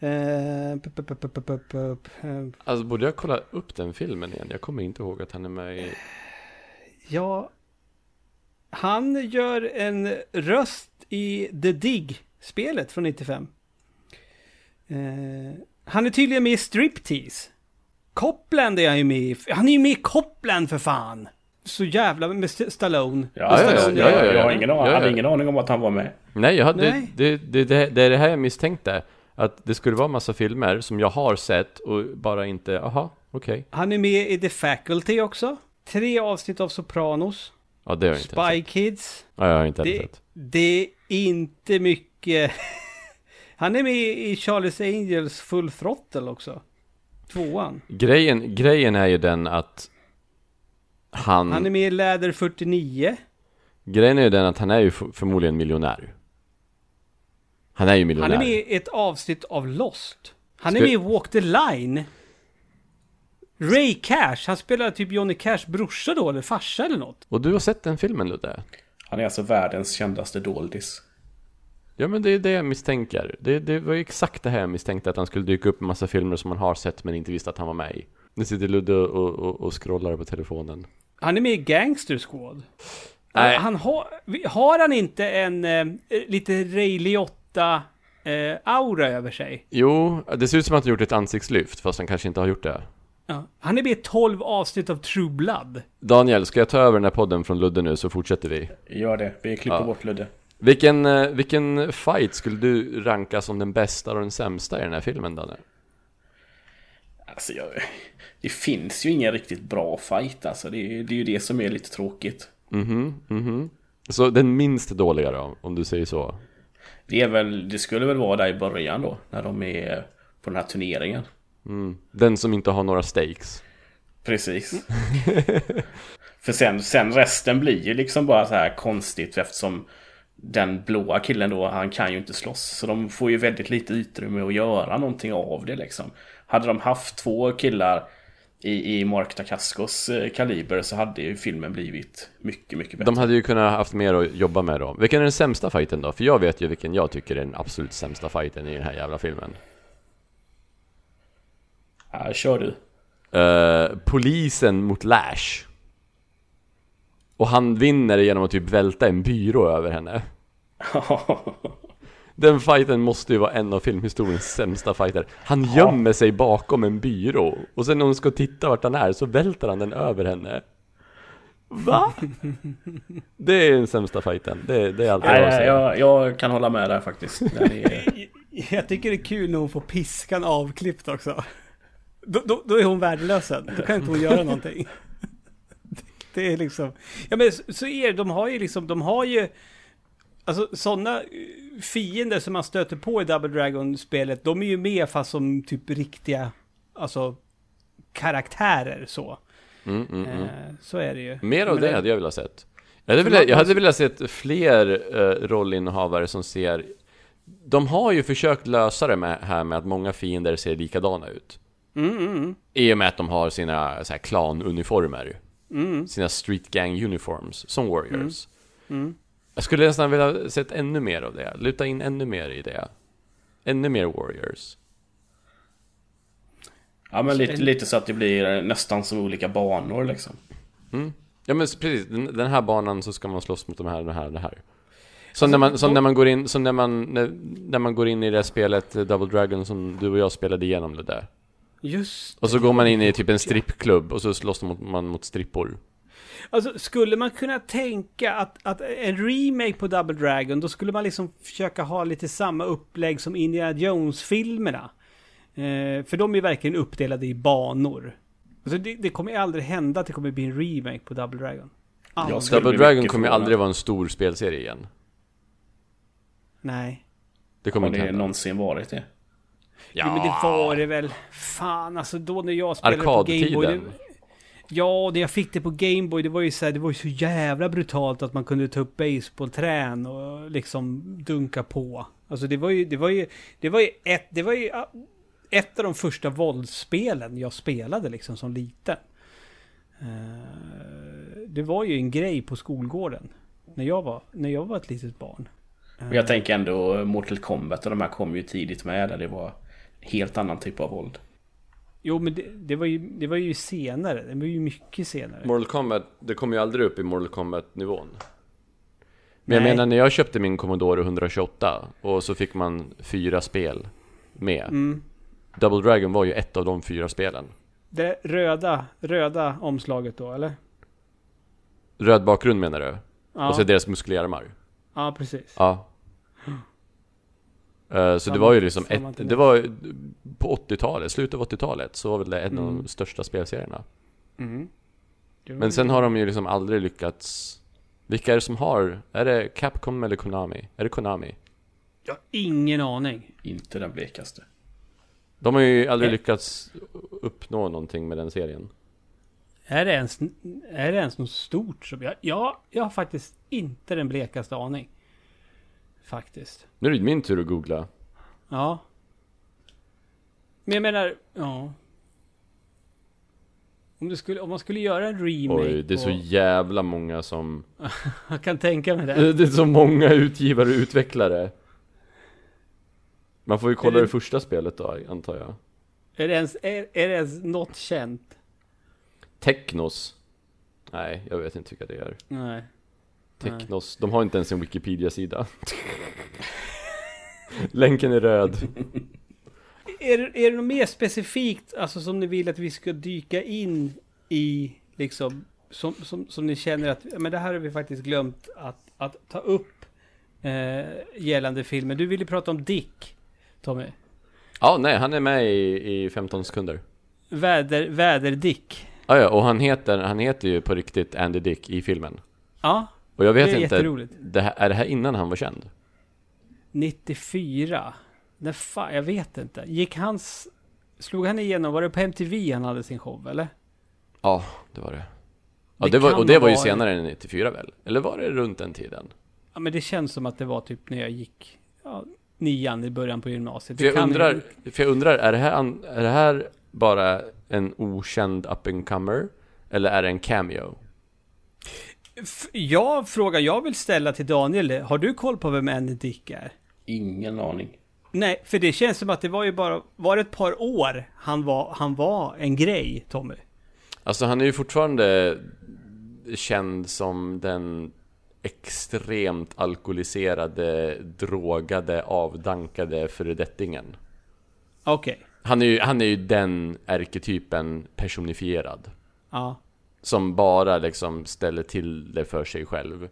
Eh, pup, pup, pup, pup, pup, pup, eh, Alltså borde jag kolla upp den filmen igen? Jag kommer inte ihåg att han är med i... Ja, han gör en röst i The Dig-spelet från 95. Eh, han är tydligen med i Striptease. Copland är han ju med i. Han är ju med i Copland för fan! Så jävla med St- Stallone. Ja, ja, ja, Stallone, ja, ja, jag, ja. jag har ingen aning, Ja, ja. hade ingen aning om att han var med. Nej, jag hade, Nej. Det, det, det, det är det är det här jag misstänkte. Att det skulle vara massa filmer som jag har sett och bara inte, aha, okej. Han är med i The Faculty också. Tre avsnitt av Sopranos. Ja, det har jag inte Spy sett. Kids. Ja, jag har inte Det, sett. det är inte mycket. Han är med i Charles Angels Full Throttle också. Tvåan. Grejen, grejen är ju den att han, Han är med i Läder 49. grejen är ju den att han är ju förmodligen miljonär. Han är ju miljonär. Han är med i ett avsnitt av Lost. Han är Ska- med i Walk the Line. Ray Cash, han spelar typ Johnny Cash brorsa då, eller farsa eller något. Och du har sett den filmen Ludde? Han är alltså världens kändaste doldis. Ja men det är det jag misstänker. Det, det var ju exakt det här jag misstänkte att han skulle dyka upp i massa filmer som man har sett men inte visste att han var med i. Nu sitter Ludde och, och, och scrollar på telefonen. Han är med i Gangster Squad. Nej. Han har, har han inte en eh, lite Ray Liotta eh, aura över sig? Jo, det ser ut som att han gjort ett ansiktslyft fast han kanske inte har gjort det. Ja. Han är med i 12 avsnitt av True Blood. Daniel, ska jag ta över den här podden från Ludde nu så fortsätter vi? Gör det, vi klipper Ja. bort Ludde. Vilken, eh, vilken fight skulle du ranka som den bästa och den sämsta i den här filmen Danne? Alltså, jag, det finns ju ingen riktigt bra fight alltså. Det är, det är ju det som är lite tråkigt. Mhm, mhm. Så den minst dåliga då, om du säger så? Det är väl, det skulle väl vara där i början då, när de är på den här turneringen. Mm. Den som inte har några stakes? Precis. För sen, sen resten blir ju liksom bara så här konstigt eftersom den blåa killen då, han kan ju inte slåss. Så de får ju väldigt lite utrymme att göra någonting av det liksom. Hade de haft två killar i, i Mark Dacascos eh, kaliber så hade ju filmen blivit mycket, mycket bättre. De hade ju kunnat haft mer att jobba med då. Vilken är den sämsta fighten då? För jag vet ju vilken jag tycker är den absolut sämsta fighten i den här jävla filmen. Ja, kör du. Eh, polisen mot Lash. Och han vinner genom att typ välta en byrå över henne. Den fighten måste ju vara en av filmhistoriens sämsta fighter. Han gömmer sig bakom en byrå. Och sen när hon ska titta vart han är så välter han den över henne. Va? Det är den sämsta fighten. Det, det är allt jag har Nej, att säga. jag, jag kan hålla med där faktiskt. Är, Jag tycker det är kul när hon får piskan avklippt också. Då, då, då är hon värdelös sen. Då kan inte hon göra någonting. Det är liksom... Ja men så är det. De har ju liksom, de har ju... Alltså sådana fiender som man stöter på i Double Dragon-spelet, de är ju med fast som typ riktiga, alltså karaktärer så. Mm, mm, mm. Eh, så är det ju. Mer av Men det hade jag velat sett. Jag hade velat, jag hade velat sett fler uh, rollinnehavare som ser... De har ju försökt lösa det med, här med att många fiender ser likadana ut. Mm, mm, mm. I och med att de har sina så här, klanuniformer. Sina street gang uniforms, som warriors. Mm. Jag skulle nästan vilja sett ännu mer av det. Luta in ännu mer i det. Ännu mer warriors. ja men lite, lite så att det blir nästan som olika banor liksom. Ja men precis, den, den här banan så ska man slåss mot de här, det här, det här. Som, när, man, som när man går in, som när man, när, när man går in i det spelet eh, Double Dragon som du och jag spelade igenom det där. Just Och så går man in i typ en strippklubb och så slåss mot, man mot strippor. Alltså skulle man kunna tänka att, att en remake på Double Dragon, då skulle man liksom försöka ha lite samma upplägg som Indiana Jones-filmerna. Eh, för de är verkligen uppdelade i banor. Alltså det, det kommer ju aldrig hända att det kommer bli en remake på Double Dragon. Aldrig. Double Dragon kommer ju aldrig vara en stor spelserie igen. Nej. Det kommer Har inte det hända. någonsin varit det? Ja. men det var det väl. Fan alltså då när jag spelade på Gameboy. Ja, det jag fick det på Gameboy, det var ju så här, det var ju så jävla brutalt att man kunde ta upp baseballträn och liksom dunka på. Alltså det var ju, det var ju, det var ju ett, det var ju ett av de första våldsspelen jag spelade liksom som liten. Eh, det var ju en grej på skolgården. När jag var, när jag var ett litet barn. Men jag tänker ändå Mortal Kombat och de här kom ju tidigt med där det var helt annan typ av våld. Jo men det, det, var ju, det var ju senare. Det var ju mycket senare. Mortal Kombat, det kom ju aldrig upp i Mortal Kombat nivån. Men jag Nej. menar när jag köpte min Commodore 128 och så fick man fyra spel med. Mm. Double Dragon var ju ett av de fyra spelen. Det röda, röda omslaget då eller? Röd bakgrund menar du? Ja, Och så deras muskliga armar? ja precis. Ja. Eh, så det Samma- var ju liksom ett, det var på 80-talet, slutet av 80-talet så var väl det en av Mm. de största spelserierna. Mm. Det Men sen har de ju liksom aldrig lyckats Vilka är det som har? Är det Capcom eller Konami? Är det Konami? Jag har ingen aning. Inte den blekaste. De har ju aldrig Eh. lyckats uppnå någonting med den serien. Är det ens, är det ens något stort som jag... Ja, jag har faktiskt inte den blekaste aning. Faktiskt. Nu är det min tur att googla. Ja. Men jag menar, ja. Om, det skulle, om man skulle göra en remake Oj, det är så jävla många som... Jag kan tänka mig det. Det är så många utgivare och utvecklare. Man får ju kolla det, det- första spelet då, antar jag. Är det ens, är, är det ens något känt? Technos. Nej, jag vet inte vilka det är. Nej. Technos, de har inte ens en Wikipedia-sida. Länken är röd. Är, är det något mer specifikt, alltså som ni vill att vi ska dyka in i, liksom, som, som, som ni känner att, men det här har vi faktiskt glömt att, att ta upp eh, gällande filmer. Du ville prata om Dick, Tommy. Ja, nej, han är med i, i 15 sekunder. Väder, Väder-Dick. Ja, ja, och han heter, han heter ju på riktigt Andy Dick i filmen. Ja, Och jag vet det är inte, jätteroligt. det här, är det här innan han var känd? 94. När fan, jag vet inte. Gick hans... Slog han igenom, var det på MTV han hade sin show eller? Ja, det var det. Ja, Det det var, och det var ju senare än 94 väl? Eller var det runt den tiden? Ja men det känns som att det var typ när jag gick ja, nian i början på gymnasiet. För jag, undrar, ju- för jag undrar, är det, här, är det här bara en okänd up and comer Eller är det en cameo? F- Ja, frågan jag vill ställa till Daniel har du koll på vem Andy Dick är? Ingen aning. Nej, för det känns som att det var ju bara, var det ett par år han var, han var en grej, Tommy? Alltså han är ju fortfarande känd som den extremt alkoholiserade, drogade, avdankade föredettingen. Okej, Han är ju, han är ju den ärketypen personifierad. ja. Som bara liksom ställer till det för sig själv.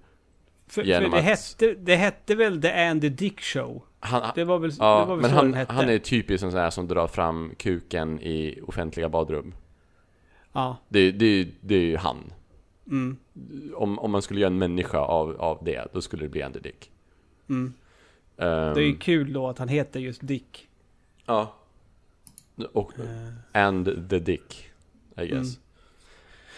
För, för det, att- hette, det hette väl The Andy Dick Show? Han, Det var väl, det ja, var väl men så han, den hette? han är typisk en sån här som drar fram kuken i offentliga badrum. Ja, Det, det, det är ju han. mm, Om, om man skulle göra en människa av, av det, då skulle det bli Andy Dick. mm. Ehm, Det är ju kul då att han heter just Dick. Ja. Och, Eh, and the Dick, I guess. Eh,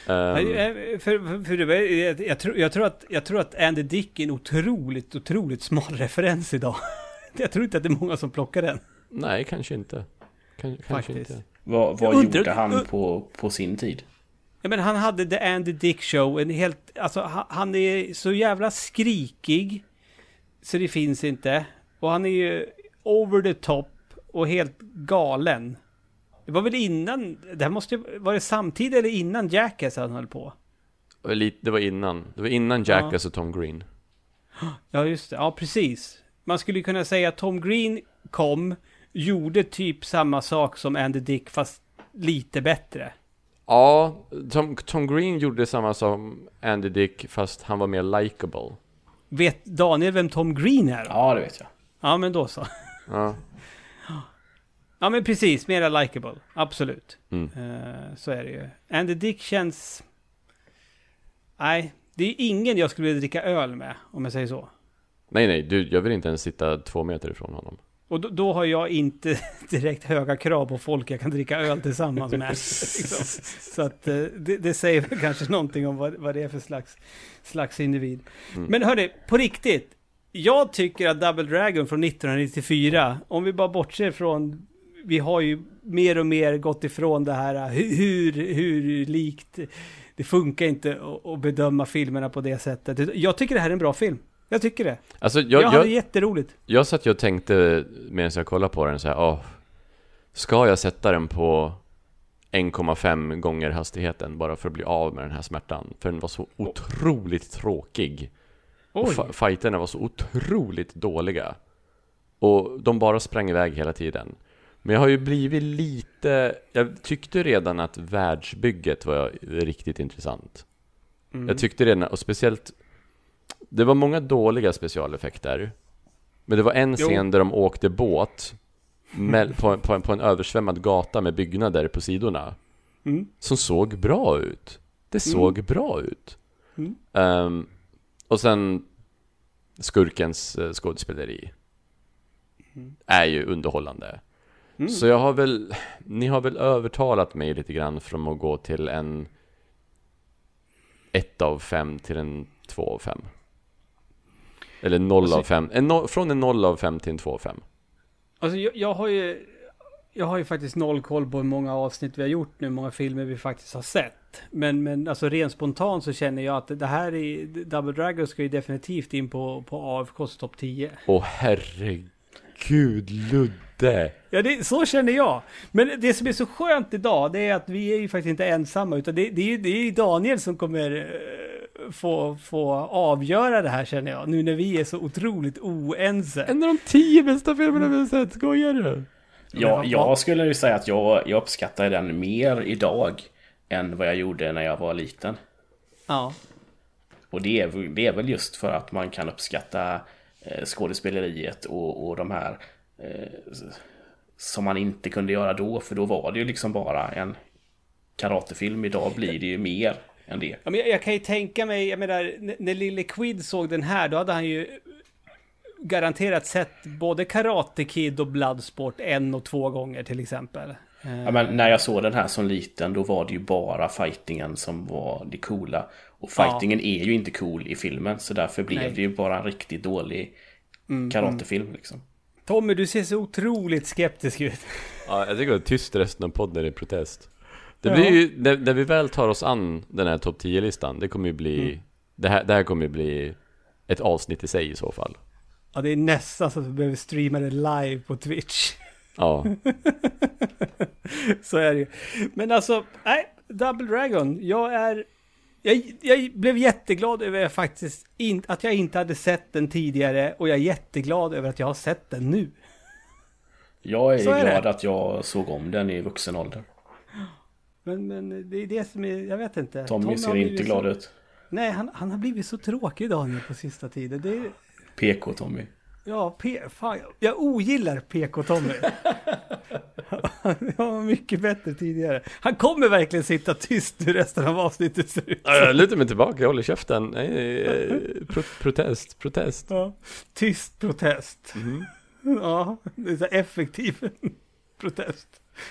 För, för, för det, var- jag, jag, tror, jag, tror att, jag tror att Andy Dick är en otroligt, otroligt smal referens idag. Jag tror inte att det är många som plockar den. nej, kanske inte. Kan, kanske inte. Vad, vad undrar- gjorde han på, på sin tid? Ja, men han hade The Andy Dick Show, en helt, alltså han, han är så jävla skrikig. Så det finns inte. Och han är ju over the top och helt galen. Det var väl innan, det här måste ju, var det samtidigt eller innan Jackass han höll på? Det var innan. Det var innan Jackass och Tom Green. Ja, just det. Ja, precis. Man skulle kunna säga att Tom Green kom, gjorde typ samma sak som Andy Dick, fast lite bättre. Ja, Tom, Tom Green gjorde samma som Andy Dick, fast han var mer likable. Vet Daniel vem Tom Green är då? Ja, det vet jag. Ja, men då så. Ja. Ja, men precis. Mera likable. Absolut. Mm. Eh, så är det ju. Andy Dick känns... Nej, det är ingen jag skulle vilja dricka öl med, om jag säger så. Nej, nej, du, jag vill inte ens sitta två meter ifrån honom. Och då, då har jag inte direkt höga krav på folk jag kan dricka öl tillsammans med. liksom. Så att eh, det, det säger kanske någonting om vad, vad det är för slags, slags individ. Mm. Men hörni, på riktigt. Jag tycker att Double Dragon från 1994, om vi bara bortser från, vi har ju mer och mer gått ifrån det här hur, hur, hur likt det funkar inte att, bedöma filmerna på det sättet. Jag tycker det här är en bra film. Jag tycker det. Alltså, jag, Jag, hade jag, jätteroligt. jag satt ju och tänkte medan jag kollade på den så här, åh, ska jag sätta den på 1,5 gånger hastigheten bara för att bli av med den här smärtan? För den var så otroligt tråkig. Och Oj. fighterna var så otroligt dåliga. Och de bara sprang iväg hela tiden. Men jag har ju blivit lite, jag tyckte redan att världsbygget var riktigt intressant. Mm. Jag tyckte redan, och speciellt Det var många dåliga specialeffekter Men det var en Jo. scen där de åkte båt mell- på, på, på en översvämmad gata med byggnader på sidorna Mm. Som såg bra ut Det såg bra ut Mm. Ehm, Och sen Skurkens eh, skådespeleri Är ju underhållande Mm. Så jag har väl Ni har väl övertalat mig lite grann från att gå till en 1 av 5 till en 2 av 5 Eller 0 Alltså- av 5 en no, Från en 0 av 5 till en 2 av 5 Alltså jag, jag har ju... Jag har ju faktiskt noll koll på hur många avsnitt vi har gjort nu, hur många filmer vi faktiskt har sett. Men, men alltså rent spontant så känner jag att det här är... Double Dragon ska ju definitivt in på, på AFKs topp 10. Åh herregud Ludde Ja, det, så känner jag. Men det som är så skönt idag, det är att vi är ju faktiskt inte ensamma, utan det, det, är, ju- det är Daniel som kommer eh, få, få avgöra det här känner jag. Nu när vi är så otroligt oense. En av de 10 bästa filmerna vi har sett, skojar du? Ja, jag skulle ju säga att jag, jag uppskattar den mer idag än vad jag gjorde när jag var liten. Ja. Och det är, väl- det är väl just för att man kan uppskatta eh, skådespeleriet och, och de här som man inte kunde göra då. För då var det ju liksom bara en karatefilm. Idag blir det ju mer än det. Ja, men jag, jag kan ju tänka mig, jag menar, när Lille Quid såg den här, då hade han ju garanterat sett både Karate Kid och Bloodsport en och två gånger till exempel. Eh, Ja, men när jag såg den här som liten då var det ju bara fightingen som var det coola. Och fightingen är ju inte cool i filmen så därför blev Nej. Mm, det ju bara en riktigt dålig karatefilm liksom. Tommy, du ser så otroligt skeptisk ut. Ja, jag tycker är tyst resten av podden i protest Det blir ju, när, när vi väl tar oss an den här topp 10-listan Det kommer ju bli Mm. det, här, det här kommer ju bli ett avsnitt i sig i så fall Ja, det är nästan så att vi behöver streama det live på Twitch. Ja, så är det ju. Men alltså, nej, Double Dragon, jag är... Jag, jag blev jätteglad över att, faktiskt in, att jag inte hade sett den tidigare och jag är jätteglad över att jag har sett den nu. Jag är, Så är det. glad att jag såg om den i vuxen ålder. Men, men det är det som är, jag vet inte. Tommy har ser inte så- glad ut. Nej, han, han har blivit så tråkig Daniel på sista tiden. Det är, PK Tommy. Ja, P, fan, jag- ogillar PK-Tommy. Han var mycket bättre tidigare. Han kommer verkligen sitta tyst nu resten av avsnittet ser ut som. jag lutar mig tillbaka, jag håller käften Nej, eh, pro, Protest, protest Ja. Tyst protest. Mhm. Ja, det är så effektiv protest.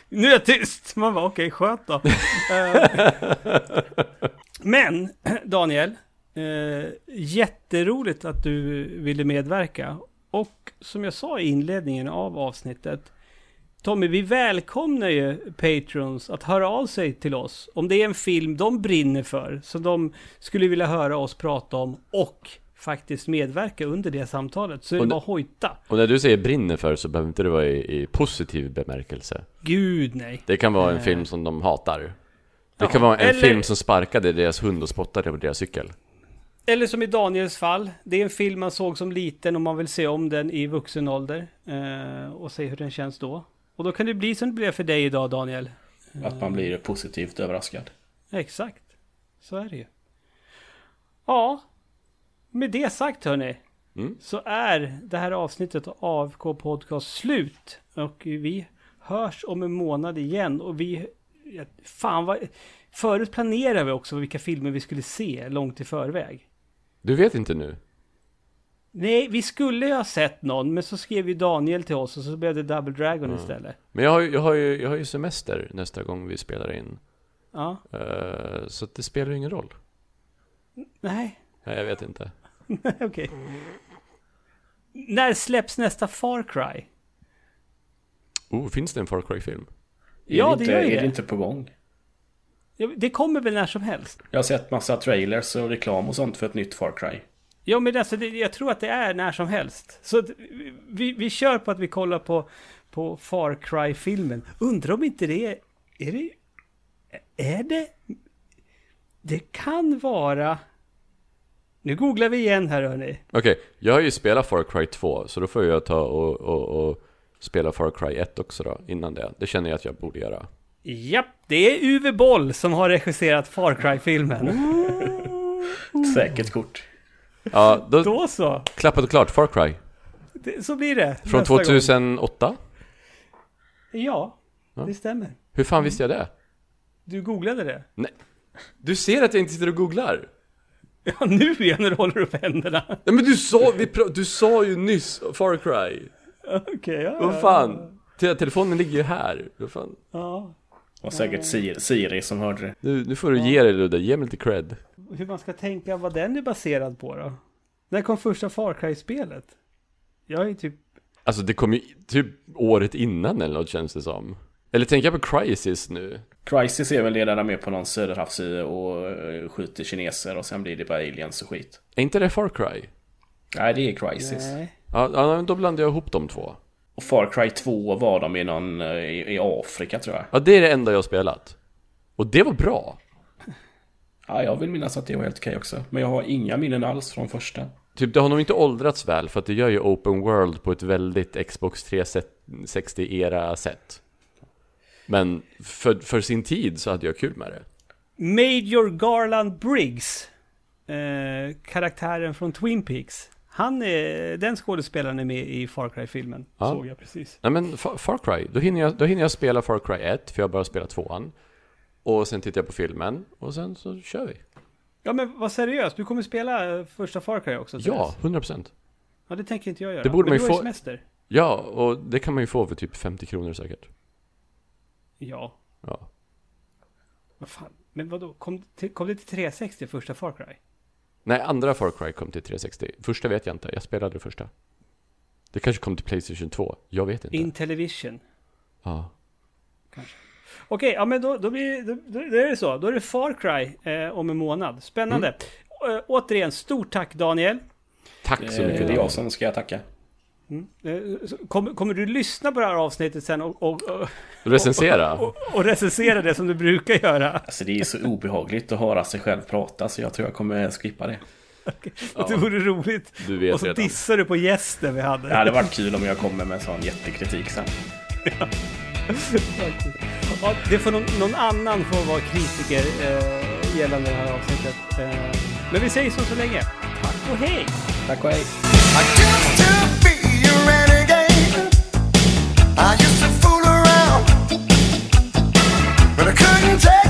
Nu är jag tyst! Man bara okej, skönt då. Eh, Men Daniel, eh, jätteroligt att du ville medverka. Och som jag sa i inledningen av avsnittet, Tommy, vi välkomnar ju Patrons att höra av sig till oss. Om det är en film de brinner för, som de skulle vilja höra oss prata om och faktiskt medverka under det samtalet. Så är det Och bara hojta. Och när du säger brinner för så behöver inte det vara i, i positiv bemärkelse Gud nej. Det kan vara en film som de hatar Det Ja, kan vara en eller- film som sparkade deras hund och spottade på deras cykel Eller som i Daniels fall, det är en film man såg som liten och man vill se om den i vuxen ålder. Eh, och se hur den känns då. Och då kan det bli som det blev för dig idag Daniel. Att man blir positivt överraskad. Exakt. Så är det ju. Ja. Med det sagt hörni. Mm. Så är det här avsnittet av AFK Podcast slut. Och vi hörs om en månad igen. Och vi... Fan vad... Förut planerade vi också vilka filmer vi skulle se långt i förväg. Du vet inte nu? Nej, vi skulle ju ha sett någon, men så skrev ju Daniel till oss och så blev det Double Dragon Mm. istället. Men jag har, ju- jag, har ju, jag har ju semester nästa gång vi spelar in Ja, Eh, Så att det spelar ingen roll nej, Nej, jag vet inte okej. När släpps nästa Far Cry? Oh, finns det en Far Cry-film? Ja, är det inte, gör ju Är det. det inte på gång? Det kommer väl när som helst? Jag har sett massa trailers och reklam och sånt för ett nytt Far Cry. Ja, men alltså, det, jag tror att det är när som helst. Så vi, vi kör på att vi kollar på, på Far Cry-filmen. Undrar om inte det är... Är det... Är det... Det kan vara... Nu googlar vi igen här hörni. Okej, jag har ju spelat Far Cry 2, så då får jag ta och, och, och spela Far Cry 1 också då, innan det. Det känner jag att jag borde göra. Japp, det är Uwe Boll som har regisserat Far Cry-filmen. Säkert kort. Ja, då, Då så. klappat och klart, Far Cry. Det, så blir det. Från nästa gång. 2008? Ja, Ja. det stämmer. Hur fan visste jag det? Du googlade det? Nej. Du ser att jag inte sitter och googlar. Ja, nu igen när du håller upp händerna. Nej men du sa, vi pra- du sa ju nyss Far Cry. Okej, ja. Vad fan? Te- Telefonen ligger ju här. Vad fan? Ja. Var säkert Siri, Siri som hörde det. Nu, nu får du ge dig Ludde, ge mig lite cred. Hur man ska tänka vad den är baserad på då? När kom första Far Cry-spelet? Jag är typ... Alltså det kom ju typ året innan eller något känns det som. Eller tänker jag på Crisis nu? Crisis är väl det där de är på någon söderhavsö och eh, skjuter kineser och sen blir det bara aliens och skit. Är inte det Far Cry? Nej, det är Crisis. Nej. Ja då blandar jag ihop de två. Och Far Cry 2 var de i någon, eh, i, i Afrika tror jag. Ja, det är det enda jag har spelat. Och det var bra. Ja, jag vill minnas att det var helt okej också. Men jag har inga minnen alls från första. Typ det har nog inte åldrats väl för att det gör ju Open World på ett väldigt Xbox 360-era sätt. Men för, för sin tid så hade jag kul med det. Major Garland Briggs. Eh, karaktären från Twin Peaks. Han är, den skådespelaren är med i Far Cry-filmen. Ja. Såg jag precis. Nej men Fa- Far Cry, då hinner, jag, då hinner jag spela Far Cry 1 för jag bara spelat tvåan. Och sen tittar jag på filmen och sen så kör vi. Ja men vad seriöst, du kommer spela eh, första Far Cry också? Ja, Therese? 100%. Ja det tänker inte jag göra. Det borde men man ju få- semester. Ja, och det kan man ju få för typ 50 kronor säkert. Ja. Ja. Vad fan. Men vadå, kom, kom det till 360 första Far Cry? Nej, andra Far Cry kom till 360. Första vet jag inte, jag spelade det första. Det kanske kom till Playstation 2, jag vet inte. In Television. Ja. Okej, ja men då, då, blir, då, då, då är det så. Då är det Far Cry eh, om en månad. Spännande. Mm. Återigen, stort tack Daniel. Tack så Eh, mycket Det är jag som ska tacka. Eh, så Kommer, kommer du lyssna på det här avsnittet sen och, och, och, Recensera. och, och recensera det som du brukar göra? Alltså det är så obehagligt att höra sig själv prata så jag tror jag kommer skippa det. Att det vore roligt. Du vet och så redan. dissar du på gästen vi hade. Det hade varit kul om jag kommer med en sån jättekritik sen. Ja, det får någon, någon annan få vara kritiker eh, gällande det här avsnittet. Eh, men vi säger så så länge. Tack och hej! Tack och hej! I used to fool around, but I couldn't tell.